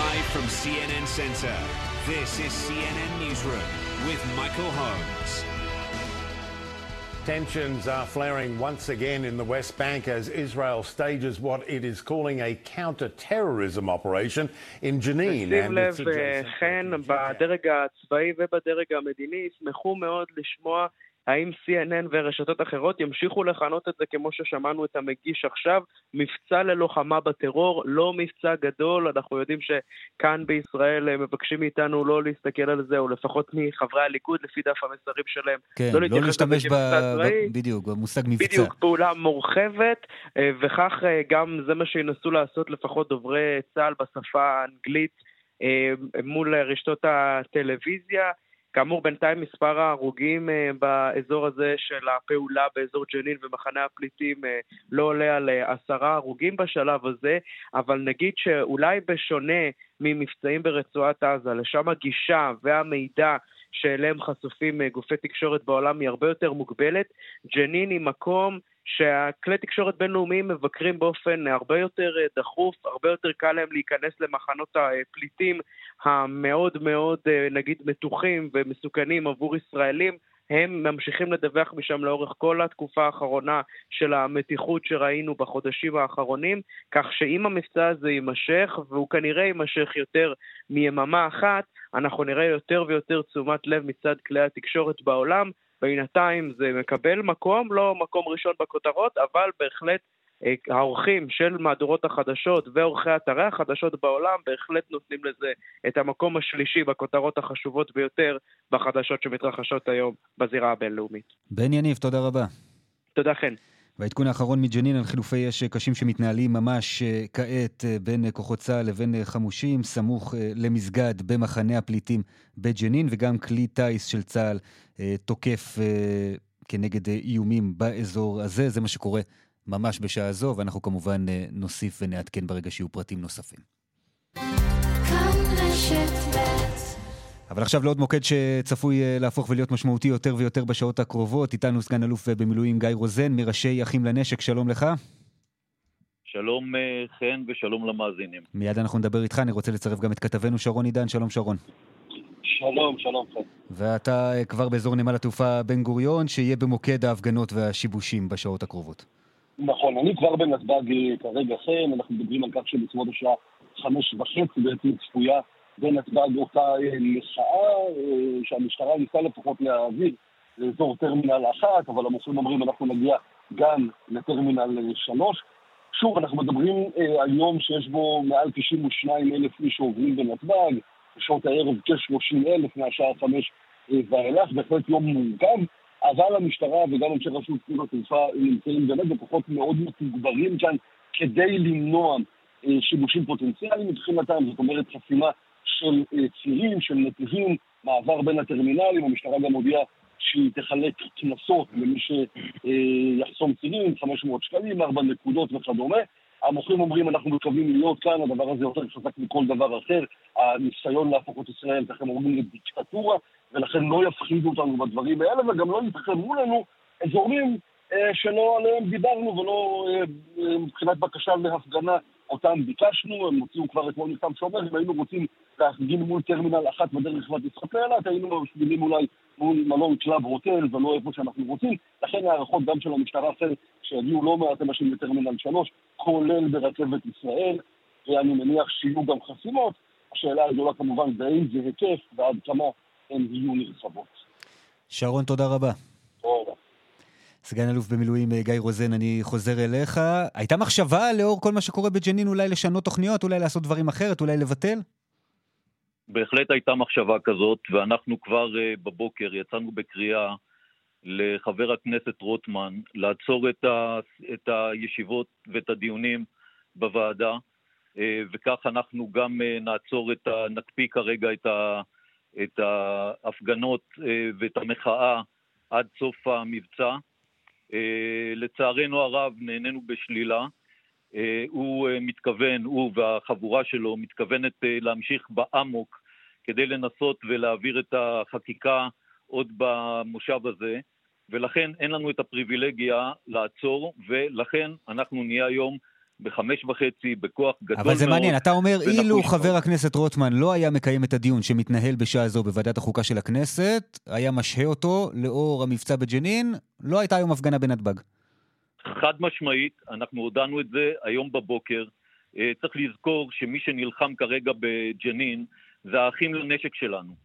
Live from CNN Center, this is CNN Newsroom with Michael Holmes. Tensions are flaring once again in the West Bank as Israel stages what it is calling a counter-terrorism operation in Jenin. שים לב, חן, בדרג הצבאי ובדרג המדיני ישמחו מאוד לשמוע האם CNN ורשתות אחרות ימשיכו לכנות את זה כמו ששמענו את המגיש עכשיו, מבצע ללוחמה בטרור, לא מבצע גדול, אנחנו יודעים שכאן בישראל מבקשים מאיתנו לא להסתכל על זה, או לפחות מחברי הליכוד, לפי דף המסרים שלהם, כן, לא, לא להשתמש ב... ב... בדיוק, במושג מבצע. בדיוק, פעולה מורחבת, אה, וכך אה, גם זה מה שינסו לעשות לפחות דוברי צה"ל בשפה האנגלית אה, מול רשתות הטלוויזיה. כאמור, בינתיים מספר ההרוגים uh, באזור הזה של הפעולה באזור ג'נין ומחנה הפליטים uh, לא עולה על uh, עשרה הרוגים בשלב הזה, אבל נגיד שאולי בשונה ממבצעים ברצועת עזה, לשם הגישה והמידע שאליהם חשופים גופי תקשורת בעולם היא הרבה יותר מוגבלת, ג'נין היא מקום שהכלי תקשורת בינלאומיים מבקרים באופן הרבה יותר אה, דחוף, הרבה יותר קל להם להיכנס למחנות הפליטים המאוד מאוד, אה, נגיד, מתוחים ומסוכנים עבור ישראלים. הם ממשיכים לדווח משם לאורך כל התקופה האחרונה של המתיחות שראינו בחודשים האחרונים, כך שאם המבצע הזה יימשך, והוא כנראה יימשך יותר מיממה אחת, אנחנו נראה יותר ויותר תשומת לב מצד כלי התקשורת בעולם, בינתיים זה מקבל מקום, לא מקום ראשון בכותרות, אבל בהחלט אה, האורחים של מהדורות החדשות ועורכי אתרי החדשות בעולם בהחלט נותנים לזה את המקום השלישי בכותרות החשובות ביותר בחדשות שמתרחשות היום בזירה הבינלאומית. בן יניב, תודה רבה. תודה חן. והעדכון האחרון מג'נין על חילופי אש קשים שמתנהלים ממש אה, כעת אה, בין כוחות צה"ל לבין חמושים, סמוך למסגד במחנה הפליטים בג'נין, וגם כלי טיס של צה"ל תוקף כנגד איומים באזור הזה. זה מה שקורה ממש בשעה זו, ואנחנו כמובן נוסיף ונעדכן ברגע שיהיו פרטים נוספים. אבל עכשיו לעוד מוקד שצפוי להפוך ולהיות משמעותי יותר ויותר בשעות הקרובות. איתנו סגן אלוף במילואים גיא רוזן, מראשי אחים לנשק, שלום לך. שלום חן ושלום למאזינים. מיד אנחנו נדבר איתך, אני רוצה לצרף גם את כתבנו שרון עידן, שלום שרון. שלום, שלום חן. ואתה כבר באזור נמל התעופה בן גוריון, שיהיה במוקד ההפגנות והשיבושים בשעות הקרובות. נכון, אני כבר בנתב"ג כרגע חן, אנחנו מדברים על כך שבסביבות השעה חמש וחצי בעצם צפויה בנתב"ג אותה מחאה שהמשטרה ניסה לפחות להעביר לאזור טרמינל אחת, אבל המוסרים אומרים אנחנו נגיע גם לטרמינל שלוש. שוב, אנחנו מדברים אה, יום שיש בו מעל 92 אלף איש שעוברים בנתב"ג, בשעות הערב כ-30 אלף מהשעה חמש אה, ואילך, בהחלט יום מורכב, אבל המשטרה וגם אנשי רשות שדות התעופה נמצאים באמת בכוחות מאוד מתוגברים כאן כדי למנוע אה, שיבושים פוטנציאליים מבחינתם, זאת אומרת חסימה של אה, צירים, של נתיבים, מעבר בין הטרמינלים, המשטרה גם הודיעה שהיא תחלק קנסות למי שיחסום צירים, 500 שקלים, 4 נקודות וכדומה. המוכרים אומרים, אנחנו מקווים להיות כאן, הדבר הזה יותר חזק מכל דבר אחר. הניסיון להפוך את ישראל, ככה הם אומרים, לדיקטטורה, ולכן לא יפחידו אותנו בדברים האלה, וגם לא יתחמו לנו אזורים אה, שלא עליהם דיברנו ולא אה, אה, מבחינת בקשה להפגנה אותם ביקשנו, הם הוציאו כבר אתמול מכתב שאומר, אם היינו רוצים להפגין מול טרמינל אחת בדרך כלל יצחק אילת, היינו מפגינים אולי מול מלון קלאב הוטל ולא איפה שאנחנו רוצים. לכן היערכות גם של המשטרה אחרת, שיגיעו לא מעט אנשים לטרמינל 3, כולל ברכבת ישראל, ואני מניח שיהיו גם חסימות. השאלה הגדולה כמובן באיזה היקף ועד כמה הן יהיו נרחבות. שרון, תודה רבה. תודה. סגן אלוף במילואים אה, גיא רוזן, אני חוזר אליך. הייתה מחשבה לאור כל מה שקורה בג'נין אולי לשנות תוכניות, אולי לעשות דברים אחרת, אולי לבטל? בהחלט הייתה מחשבה כזאת, ואנחנו כבר uh, בבוקר יצאנו בקריאה לחבר הכנסת רוטמן לעצור את, ה, את הישיבות ואת הדיונים בוועדה, uh, וכך אנחנו גם uh, נעצור את ה... נקפיא כרגע את, ה, את ההפגנות ואת המחאה עד סוף המבצע. אה, לצערנו הרב נהנינו בשלילה. אה, הוא אה, מתכוון, הוא והחבורה שלו מתכוונת להמשיך באמוק כדי לנסות ולהעביר את החקיקה עוד במושב הזה, ולכן אין לנו את הפריבילגיה לעצור, ולכן אנחנו נהיה היום בחמש וחצי, בכוח גדול מאוד. אבל זה מעניין, אתה אומר, אילו חבר הכנסת רוטמן לא היה מקיים את הדיון שמתנהל בשעה זו בוועדת החוקה של הכנסת, היה משהה אותו לאור המבצע בג'נין, לא הייתה היום הפגנה בנתב"ג. חד משמעית, אנחנו הודענו את זה היום בבוקר. אה, צריך לזכור שמי שנלחם כרגע בג'נין זה האחים לנשק שלנו.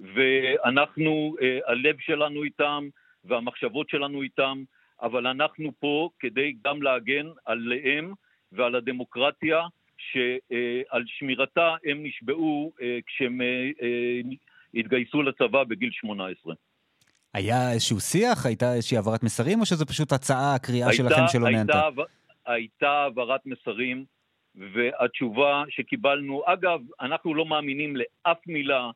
ואנחנו, אה, הלב שלנו איתם והמחשבות שלנו איתם. אבל אנחנו פה כדי גם להגן עליהם ועל הדמוקרטיה שעל שמירתה הם נשבעו אה, כשהם אה, אה, התגייסו לצבא בגיל 18. היה איזשהו שיח? הייתה איזושהי העברת מסרים, או שזו פשוט הצעה, קריאה שלכם שלא נענתה? הייתה העברת מסרים, והתשובה שקיבלנו, אגב, אנחנו לא מאמינים לאף מילה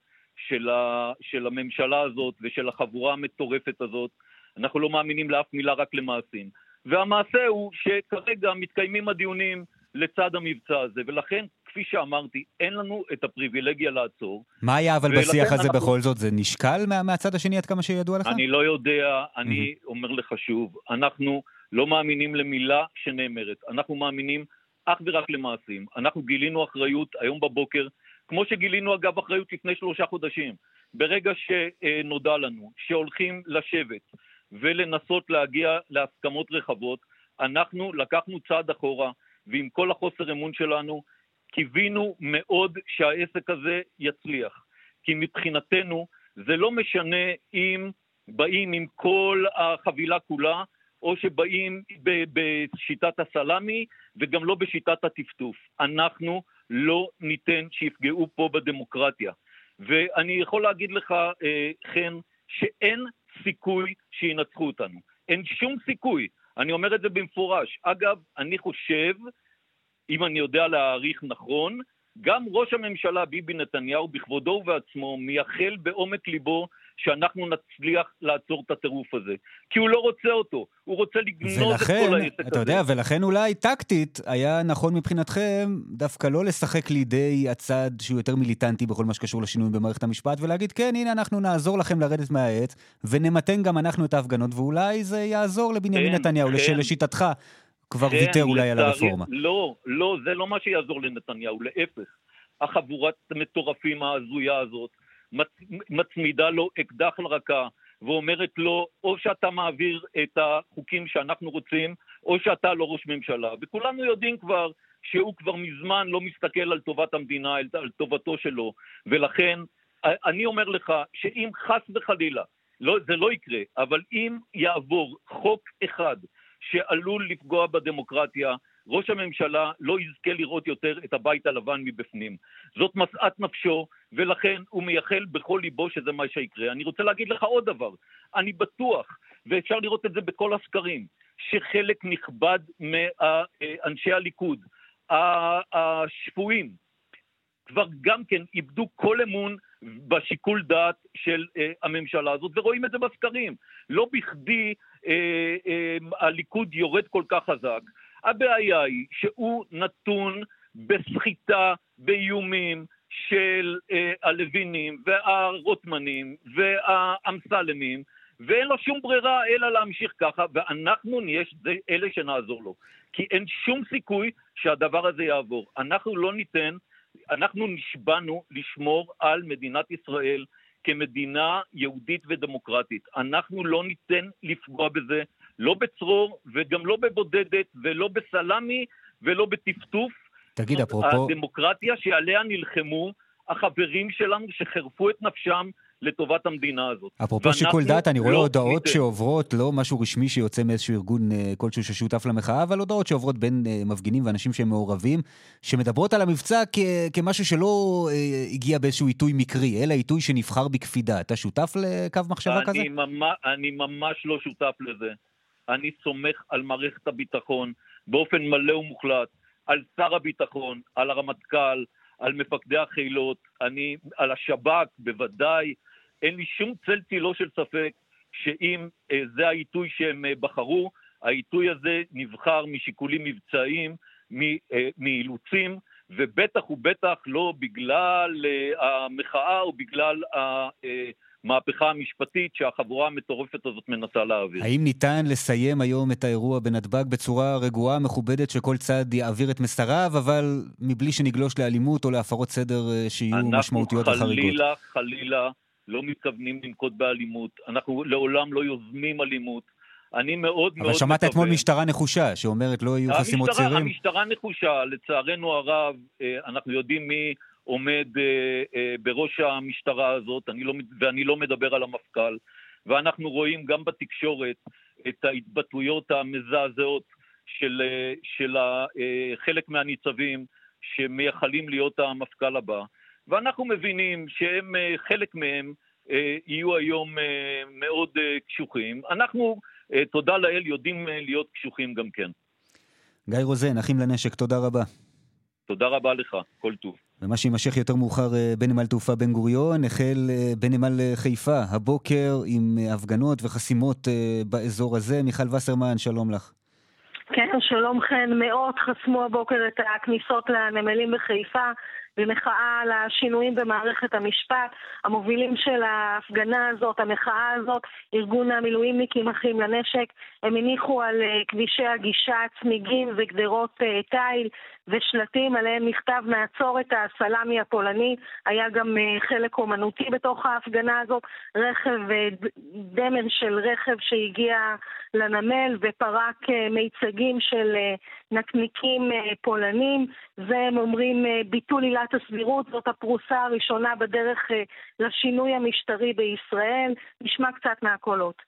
של, ה, של הממשלה הזאת ושל החבורה המטורפת הזאת. אנחנו לא מאמינים לאף מילה, רק למעשים. והמעשה הוא שכרגע מתקיימים הדיונים לצד המבצע הזה, ולכן, כפי שאמרתי, אין לנו את הפריבילגיה לעצור. מה היה אבל בשיח הזה אנחנו... בכל זאת? זה נשקל מה, מהצד השני עד כמה שידוע לך? אני לא יודע, אני mm-hmm. אומר לך שוב, אנחנו לא מאמינים למילה שנאמרת, אנחנו מאמינים אך ורק למעשים. אנחנו גילינו אחריות היום בבוקר, כמו שגילינו אגב אחריות לפני שלושה חודשים. ברגע שנודע לנו שהולכים לשבת ולנסות להגיע להסכמות רחבות. אנחנו לקחנו צעד אחורה, ועם כל החוסר אמון שלנו, קיווינו מאוד שהעסק הזה יצליח. כי מבחינתנו זה לא משנה אם באים עם כל החבילה כולה, או שבאים בשיטת הסלאמי, וגם לא בשיטת הטפטוף. אנחנו לא ניתן שיפגעו פה בדמוקרטיה. ואני יכול להגיד לך, אה, חן, שאין סיכוי שינצחו אותנו. אין שום סיכוי. אני אומר את זה במפורש. אגב, אני חושב, אם אני יודע להעריך נכון, גם ראש הממשלה ביבי נתניהו בכבודו ובעצמו מייחל בעומק ליבו שאנחנו נצליח לעצור את הטירוף הזה. כי הוא לא רוצה אותו, הוא רוצה לגנוז ולכן, את כל העסק הזה. אתה יודע, ולכן אולי טקטית היה נכון מבחינתכם דווקא לא לשחק לידי הצד שהוא יותר מיליטנטי בכל מה שקשור לשינויים במערכת המשפט, ולהגיד, כן, הנה אנחנו נעזור לכם לרדת מהעץ, ונמתן גם אנחנו את ההפגנות, ואולי זה יעזור לבנימין כן, נתניהו, כן. שלשיטתך כבר כן, ויתר אולי על הרפורמה. לא, לא, זה לא מה שיעזור לנתניהו, להפך. החבורת המטורפים ההזויה הזאת, מצמידה לו אקדח לרקה ואומרת לו, או שאתה מעביר את החוקים שאנחנו רוצים, או שאתה לא ראש ממשלה. וכולנו יודעים כבר שהוא כבר מזמן לא מסתכל על טובת המדינה, על טובתו שלו. ולכן, אני אומר לך שאם חס וחלילה, לא, זה לא יקרה, אבל אם יעבור חוק אחד שעלול לפגוע בדמוקרטיה, ראש הממשלה לא יזכה לראות יותר את הבית הלבן מבפנים. זאת משאת נפשו, ולכן הוא מייחל בכל ליבו שזה מה שיקרה. אני רוצה להגיד לך עוד דבר, אני בטוח, ואפשר לראות את זה בכל הסקרים, שחלק נכבד מאנשי הליכוד, השפויים, כבר גם כן איבדו כל אמון בשיקול דעת של אה, הממשלה הזאת, ורואים את זה בסקרים. לא בכדי הליכוד יורד כל כך חזק. הבעיה היא שהוא נתון בסחיטה, באיומים של אה, הלווינים והרוטמנים והאמסלמים, ואין לו שום ברירה אלא להמשיך ככה, ואנחנו נהיה אלה שנעזור לו. כי אין שום סיכוי שהדבר הזה יעבור. אנחנו לא ניתן, אנחנו נשבענו לשמור על מדינת ישראל כמדינה יהודית ודמוקרטית. אנחנו לא ניתן לפגוע בזה, לא בצרור וגם לא בבודדת ולא בסלמי ולא בטפטוף. תגיד, אפרופו... הדמוקרטיה שעליה נלחמו החברים שלנו שחירפו את נפשם לטובת המדינה הזאת. אפרופו שיקול דעת, אני רואה לא הודעות ניתן. שעוברות, לא משהו רשמי שיוצא מאיזשהו ארגון אה, כלשהו ששותף למחאה, אבל הודעות שעוברות בין אה, מפגינים ואנשים שהם מעורבים, שמדברות על המבצע כ- כמשהו שלא אה, הגיע באיזשהו עיתוי מקרי, אלא עיתוי שנבחר בקפידה. אתה שותף לקו מחשבה אני כזה? ממש, אני ממש לא שותף לזה. אני סומך על מערכת הביטחון באופן מלא ומוחלט, על שר הביטחון, על הרמטכ"ל, על מפקדי החילות, אני, על השב"כ בוודאי, אין לי שום צל צילו של ספק שאם אה, זה העיתוי שהם אה, בחרו, העיתוי הזה נבחר משיקולים מבצעיים, אה, מאילוצים, ובטח ובטח לא בגלל אה, המחאה או בגלל ה... אה, המהפכה המשפטית שהחבורה המטורפת הזאת מנסה להעביר. האם ניתן לסיים היום את האירוע בנתב"ג בצורה רגועה, מכובדת, שכל צד יעביר את מסריו, אבל מבלי שנגלוש לאלימות או להפרות סדר אה, שיהיו משמעותיות וחריגות? אנחנו חלילה, חלילה לא מתכוונים לנקוט באלימות. אנחנו לעולם לא יוזמים אלימות. אני מאוד מאוד מקווה... אבל שמעת אתמול משטרה נחושה, שאומרת לא יהיו חסימות צירים? המשטרה נחושה, לצערנו הרב, אה, אנחנו יודעים מי עומד אה, אה, בראש המשטרה הזאת, אני לא, ואני לא מדבר על המפכ"ל, ואנחנו רואים גם בתקשורת את ההתבטאויות המזעזעות של, של חלק מהניצבים שמייחלים להיות המפכ"ל הבא, ואנחנו מבינים שהם, חלק מהם יהיו היום מאוד קשוחים. אנחנו, תודה לאל, יודעים להיות קשוחים גם כן. גיא רוזן, אחים לנשק, תודה רבה. תודה רבה לך, כל טוב. ומה שיימשך יותר מאוחר אה, בנמל תעופה בן גוריון, החל אה, בנמל אה, חיפה הבוקר עם הפגנות וחסימות באזור הזה. מיכל וסרמן, שלום לך. כן, שלום חן. מאות חסמו הבוקר את הכניסות לנמלים בחיפה. במחאה על השינויים במערכת המשפט. המובילים של ההפגנה הזאת, המחאה הזאת, ארגון המילואימניקים אחים לנשק, הם הניחו על כבישי הגישה צמיגים וגדרות תיל ושלטים עליהם נכתב נעצור את הסלאמי הפולני, היה גם אה, חלק אומנותי בתוך ההפגנה הזאת, רכב, אה, דמר של רכב שהגיע לנמל ופרק אה, מיצגים של נקניקים פולנים, זה הם אומרים ביטול עילת הסבירות, זאת הפרוסה הראשונה בדרך לשינוי המשטרי בישראל, נשמע קצת מהקולות.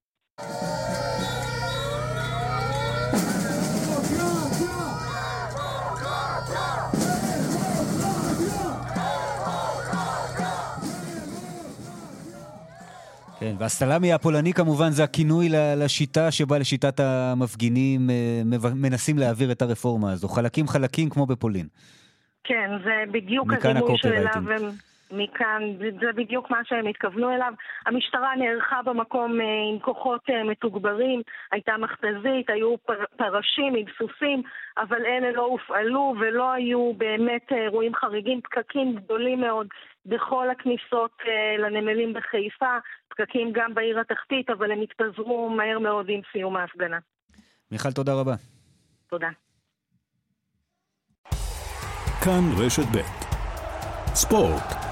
כן, והסלאמי הפולני כמובן זה הכינוי לשיטה שבה לשיטת המפגינים אה, מנסים להעביר את הרפורמה הזו. חלקים חלקים כמו בפולין. כן, זה בדיוק הדימוי שאליו הם... מכאן, זה בדיוק מה שהם התכוונו אליו. המשטרה נערכה במקום אה, עם כוחות אה, מתוגברים, הייתה מכתזית, היו פרשים עם סוסים, אבל אלה לא הופעלו ולא היו באמת אירועים חריגים, פקקים גדולים מאוד בכל הכניסות לנמלים בחיפה, פקקים גם בעיר התחתית, אבל הם התפזרו מהר מאוד עם סיום ההפגנה. מיכל, תודה רבה. תודה. כאן רשת ב' ספורט.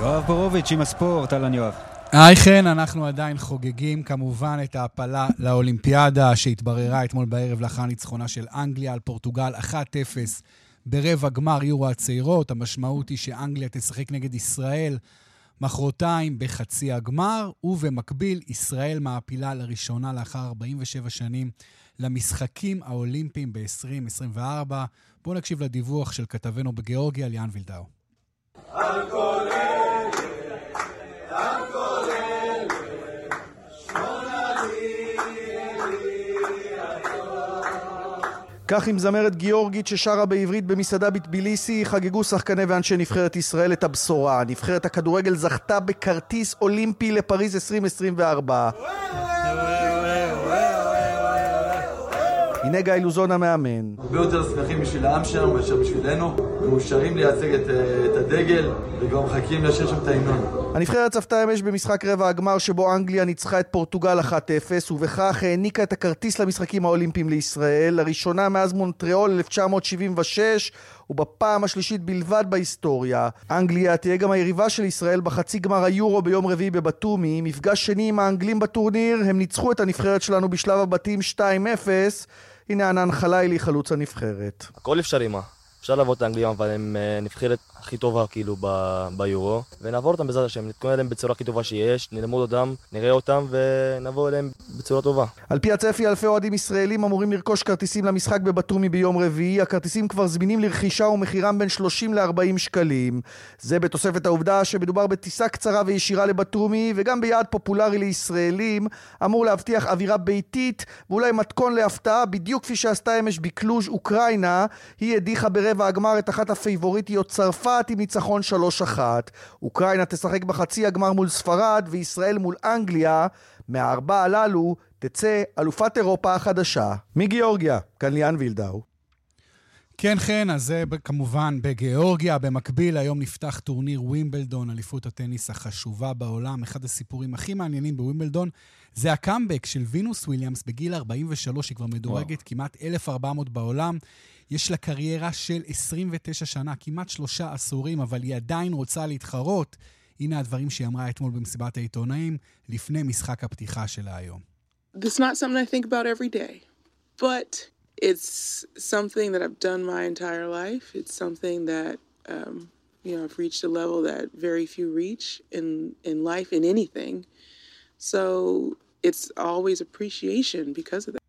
יואב בורוביץ' עם הספורט, אהלן יואב. היי חן, אנחנו עדיין חוגגים כמובן את ההעפלה לאולימפיאדה שהתבררה אתמול בערב לאחר ניצחונה של אנגליה על פורטוגל 1-0 ברבע גמר יורו הצעירות. המשמעות היא שאנגליה תשחק נגד ישראל מחרתיים בחצי הגמר, ובמקביל ישראל מעפילה לראשונה לאחר 47 שנים למשחקים האולימפיים ב-2024. בואו נקשיב לדיווח של כתבנו בגיאורגיה, ליאן וילדאו. על כל כך עם זמרת גיאורגית ששרה בעברית במסעדה בטביליסי, חגגו שחקני ואנשי נבחרת ישראל את הבשורה. נבחרת הכדורגל זכתה בכרטיס אולימפי לפריז 2024. הנה גיא לוזון המאמן. הרבה יותר שמחים בשביל העם שלנו מאשר בשבילנו, ומאושרים לייצג את, את הדגל, וגם מחכים לשיר שם את ההמנון. הנבחרת צפתה אמש במשחק רבע הגמר שבו אנגליה ניצחה את פורטוגל 1-0, ובכך העניקה את הכרטיס למשחקים האולימפיים לישראל, לראשונה מאז מונטריאול 1976, ובפעם השלישית בלבד בהיסטוריה. אנגליה תהיה גם היריבה של ישראל בחצי גמר היורו ביום רביעי בבטומי. מפגש שני עם האנגלים בטורניר, הם ניצחו את הנבחרת שלנו בשלב הבתים 2-0. הנה ענן חלילי, חלוץ הנבחרת. הכל אפשרי מה. אפשר לעבור את האנגלים, אבל הם אה, נבחרת הכי טובה כאילו ב- ביורו, ונעבור אותם בעזרת השם, נתכונן אליהם בצורה הכי טובה שיש, נלמוד אותם, נראה אותם ונבוא אליהם בצורה טובה. על פי הצפי, אלפי אוהדים ישראלים אמורים לרכוש כרטיסים למשחק בבטומי ביום רביעי. הכרטיסים כבר זמינים לרכישה ומחירם בין 30 ל-40 שקלים. זה בתוספת העובדה שמדובר בטיסה קצרה וישירה לבטומי, וגם ביעד פופולרי לישראלים, אמור להבטיח אווירה ביתית, ואולי מתכון להפתעה, בדיוק כפי שעשתה אמש בקלוז' אוקראינה. היא הדיחה ברבע הגמר את אחת הפייבוריטיות צרפת עם ניצחון 3-1. אוקראינה תשחק בחצי הגמר מול ספרד, וישראל מול אנגליה. מהארבע הללו תצא אלופת אירופה החדשה. מגיאורגיה, כאן ליאן וילדאו. כן, כן, אז זה כמובן בגיאורגיה. במקביל, היום נפתח טורניר ווימבלדון, אליפות הטניס החשובה בעולם. אחד הסיפורים הכי מעניינים בווימבלדון זה הקאמבק של וינוס וויליאמס בגיל 43, היא כבר מדורגת וואו. כמעט 1,400 בעולם. יש לה קריירה של 29 שנה, כמעט שלושה עשורים, אבל היא עדיין רוצה להתחרות. הנה הדברים שהיא אמרה אתמול במסיבת העיתונאים, לפני משחק הפתיחה שלה היום. It's not something I think about every day, but it's something that I've done my entire life. It's something that, um, you know, I've reached a level that very few reach in, in life, in anything. So it's always appreciation because of that.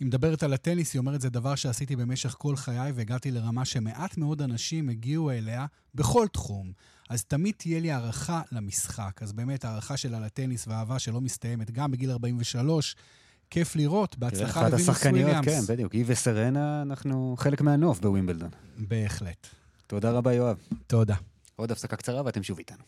היא מדברת על הטניס, היא אומרת, זה דבר שעשיתי במשך כל חיי, והגעתי לרמה שמעט מאוד אנשים הגיעו אליה בכל תחום. אז תמיד תהיה לי הערכה למשחק. אז באמת, הערכה שלה לטניס והאהבה שלא מסתיימת, גם בגיל 43, כיף לראות. בהצלחה לוונוס וויליאמס. כן, בדיוק. היא וסרנה, אנחנו חלק מהנוף בווימבלדון. בהחלט. תודה רבה, יואב. תודה. עוד הפסקה קצרה ואתם שוב איתנו.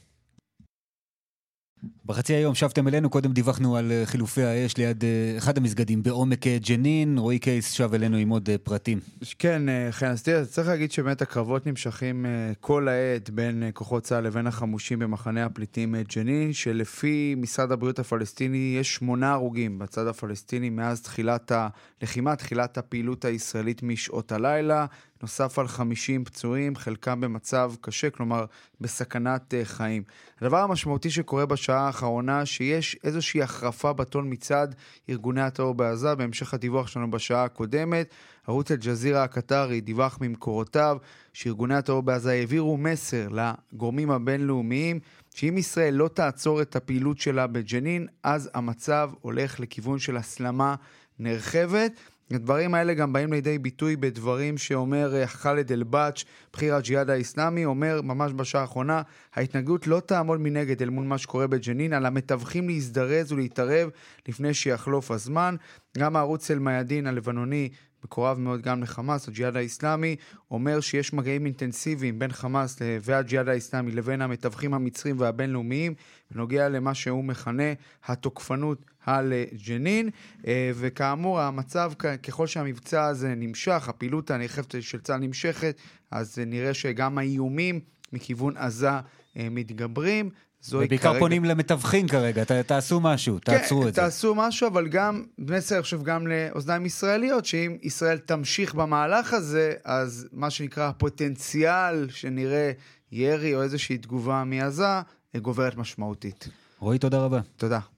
בחצי היום שבתם אלינו, קודם דיווחנו על אה, חילופי האש ליד אה, אחד המסגדים בעומק אה, ג'נין, רועי קייס שב אלינו עם עוד פרטים. כן, כן, אז תראה, צריך להגיד שבאמת הקרבות נמשכים כל העת בין כוחות צה"ל לבין החמושים במחנה הפליטים ג'נין, שלפי משרד הבריאות הפלסטיני יש שמונה הרוגים בצד הפלסטיני מאז תחילת הלחימה, תחילת הפעילות הישראלית משעות הלילה. נוסף על 50 פצועים, חלקם במצב קשה, כלומר בסכנת חיים. הדבר המשמעותי שקורה בשעה האחרונה, שיש איזושהי החרפה בטון מצד ארגוני הטרור בעזה, בהמשך הדיווח שלנו בשעה הקודמת. ערוץ אל-ג'זירה הקטרי דיווח ממקורותיו שארגוני הטרור בעזה העבירו מסר לגורמים הבינלאומיים שאם ישראל לא תעצור את הפעילות שלה בג'נין, אז המצב הולך לכיוון של הסלמה נרחבת. הדברים האלה גם באים לידי ביטוי בדברים שאומר אה, ח'אלד אל-באץ', בכיר הג'יהאד האיסלאמי, אומר ממש בשעה האחרונה, ההתנגדות לא תעמוד מנגד אל מול מה שקורה בג'נין, על המתווכים להזדרז ולהתערב לפני שיחלוף הזמן. גם הערוץ אל-מיאדין הלבנוני מקורב מאוד גם לחמאס, הג'יהאד האיסלאמי, אומר שיש מגעים אינטנסיביים בין חמאס והג'יהאד האיסלאמי לבין המתווכים המצרים והבינלאומיים בנוגע למה שהוא מכנה התוקפנות על ג'נין, אה, וכאמור המצב ככל שהמבצע הזה נמשך, הפעילות הנרחבת של צה"ל נמשכת, אז נראה שגם האיומים מכיוון עזה אה, מתגברים. ובעיקר כרגע... פונים למתווכים כרגע, ת, תעשו משהו, כן, תעצרו את זה. כן, תעשו משהו, אבל גם, מסר, חושב, גם לאוזניים ישראליות, שאם ישראל תמשיך במהלך הזה, אז מה שנקרא הפוטנציאל שנראה ירי או איזושהי תגובה מעזה, גוברת משמעותית. רועי, תודה רבה. תודה.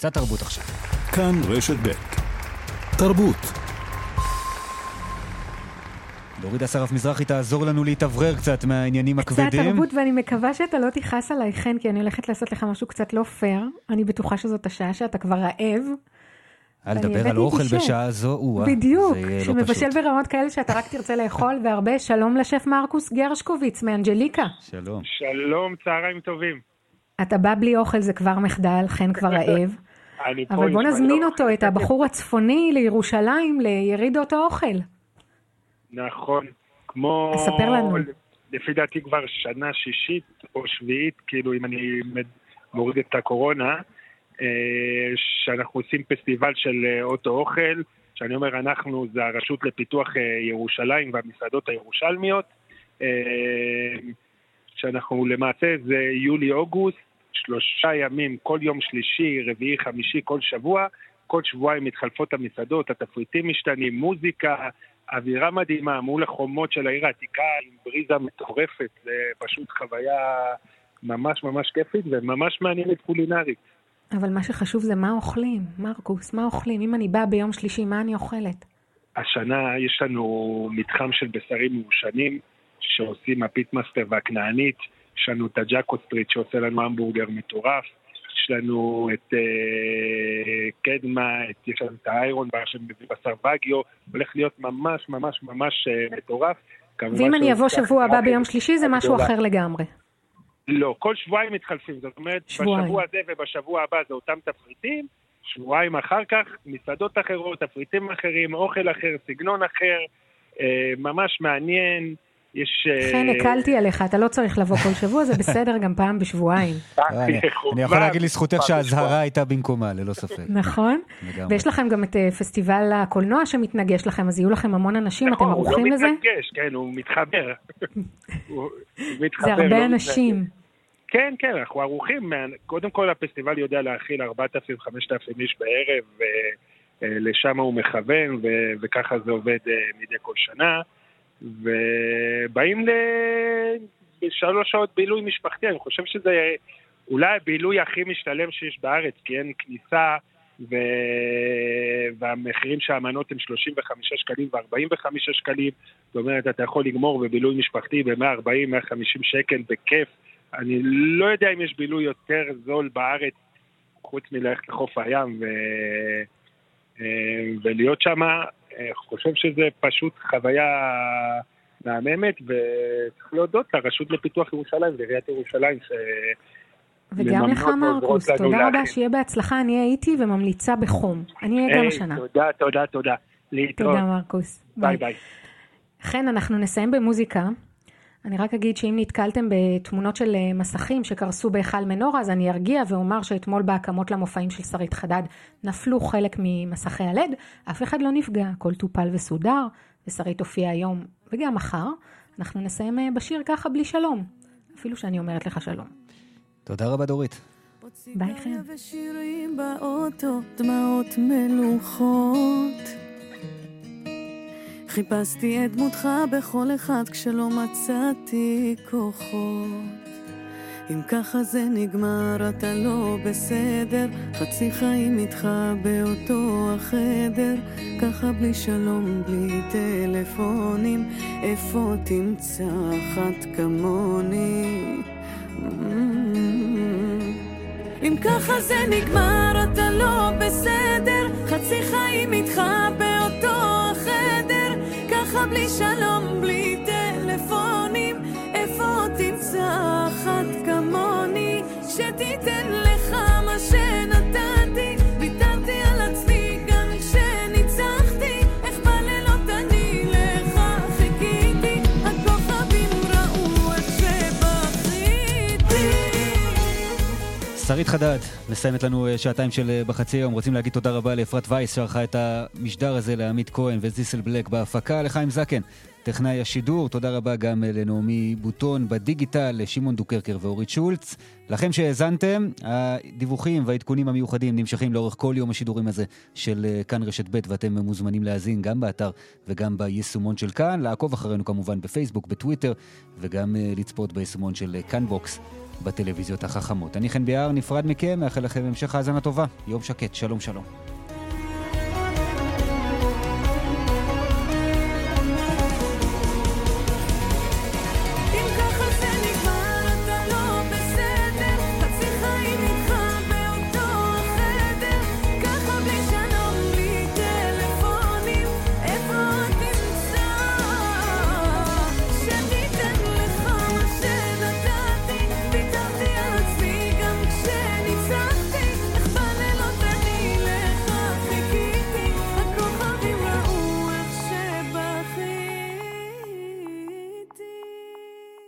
קצת תרבות עכשיו. כאן רשת ב' תרבות. דורית אסרף מזרחי תעזור לנו להתאוורר קצת מהעניינים הכבדים. קצת תרבות, ואני מקווה שאתה לא תכעס עליי, חן, כי אני הולכת לעשות לך משהו קצת לא פייר. אני בטוחה שזאת השעה שאתה כבר רעב. אל לדבר על אוכל בשעה זו, או בדיוק, לא שמבשל לא ברמות כאלה שאתה רק תרצה לאכול, והרבה שלום לשף מרקוס גרשקוביץ מאנג'ליקה. שלום. שלום, צהריים טובים. אתה בא בלי אוכל, זה כבר מחדל, חן כבר רעב. אבל בוא נזמין אותו, את הבחור הצפוני לירושלים, לירידות האוכל. נכון. כמו... ספר לנו. לפי דעתי כבר שנה שישית או שביעית, כאילו אם אני מוריד את הקורונה, אה, שאנחנו עושים פסטיבל של אה, אוטו אוכל, שאני אומר אנחנו זה הרשות לפיתוח אה, ירושלים והמסעדות הירושלמיות, שאנחנו למעשה זה יולי-אוגוסט, שלושה ימים, כל יום שלישי, רביעי, חמישי, כל שבוע, כל שבועיים מתחלפות המסעדות, התפריטים משתנים, מוזיקה, אווירה מדהימה מול החומות של העיר העתיקה עם בריזה מטורפת, זה פשוט חוויה ממש ממש כיפית וממש מעניינת קולינרית. אבל מה שחשוב זה מה אוכלים, מרקוס, מה אוכלים? אם אני באה ביום שלישי, מה אני אוכלת? השנה יש לנו מתחם של בשרים מעושנים שעושים הפיטמאסטר והכנענית, יש לנו את הג'אקו סטריט שעושה לנו המבורגר מטורף, יש לנו את אה, קדמה, את, יש לנו את האיירון בר שמביא בשר וגיו, הולך להיות ממש ממש ממש אה, מטורף. ואם אני אבוא שבוע הבא ביום שלישי זה משהו אחר לגמרי. לא, כל שבועיים מתחלפים, זאת אומרת, שבועיים. בשבוע הזה ובשבוע הבא זה אותם תפריטים, שבועיים אחר כך מסעדות אחרות, תפריטים אחרים, אוכל אחר, סגנון אחר, אה, ממש מעניין. יש... כן, הקלתי עליך, אתה לא צריך לבוא כל שבוע, זה בסדר גם פעם בשבועיים. אני יכול להגיד לזכותך שהאזהרה הייתה במקומה, ללא ספק. נכון, ויש לכם גם את אה, פסטיבל הקולנוע שמתנגש לכם, אז יהיו לכם המון אנשים, אתם נכון, ערוכים לזה? הוא לא מתנגש, כן, הוא מתחבר. זה הרבה לא אנשים. כן, כן, אנחנו ערוכים. קודם כל הפסטיבל יודע להכיל 4,000-5,000 איש בערב, ולשם הוא מכוון, וככה זה עובד אה, מדי כל שנה. ובאים לשלוש שעות בילוי משפחתי, אני חושב שזה אולי הבילוי הכי משתלם שיש בארץ, כי אין כניסה ו... והמחירים של המנות הם 35 שקלים ו-45 שקלים, זאת אומרת, אתה יכול לגמור בבילוי משפחתי ב-140-150 שקל בכיף. אני לא יודע אם יש בילוי יותר זול בארץ, חוץ מללכת לחוף הים ו... אה, ולהיות שם. אני חושב שזה פשוט חוויה מהממת, וצריך להודות לרשות לפיתוח ירושלים ועיריית ירושלים, ש... וגם לך מרקוס, תודה רבה, שיהיה בהצלחה, אני הייתי וממליצה בחום. אני אהיה גם השנה. תודה, תודה, תודה. להתראות. תודה מרקוס. ביי ביי. אכן, אנחנו נסיים במוזיקה. אני רק אגיד שאם נתקלתם בתמונות של אה, מסכים שקרסו בהיכל מנורה, אז אני ארגיע ואומר שאתמול בהקמות למופעים של שרית חדד נפלו חלק ממסכי הלד, אף אחד לא נפגע, הכל טופל וסודר, ושרית הופיע היום וגם מחר. אנחנו נסיים אה, בשיר ככה בלי שלום, אפילו שאני אומרת לך שלום. תודה רבה דורית. ביי חן. חיפשתי את דמותך בכל אחד כשלא מצאתי כוחות. אם ככה זה נגמר, אתה לא בסדר, חצי חיים איתך באותו החדר, ככה בלי שלום, בלי טלפונים, איפה תמצא אחת כמוני? אם ככה זה נגמר, אתה לא בסדר, חצי חיים איתך באותו החדר ככה בלי שלום, בלי טלפונים, איפה תמצא אחת כמוני, שתיתן לך שרית חדד מסיימת לנו אה, שעתיים של אה, בחצי יום. רוצים להגיד תודה רבה לאפרת וייס שערכה את המשדר הזה לעמית כהן וזיסל בלק בהפקה, לחיים זקן, טכנאי השידור. תודה רבה גם אה, לנעמי בוטון בדיגיטל, לשמעון דוקרקר ואורית שולץ. לכם שהאזנתם, הדיווחים והעדכונים המיוחדים נמשכים לאורך כל יום השידורים הזה של כאן רשת ב' ואתם מוזמנים להאזין גם באתר וגם ביישומון של כאן, לעקוב אחרינו כמובן בפייסבוק, בטוויטר וגם לצפות ביישומון של כאן בוקס. בטלוויזיות החכמות. אני חן ביאר, נפרד מכם, מאחל לכם המשך האזנה טובה. יום שקט, שלום שלום.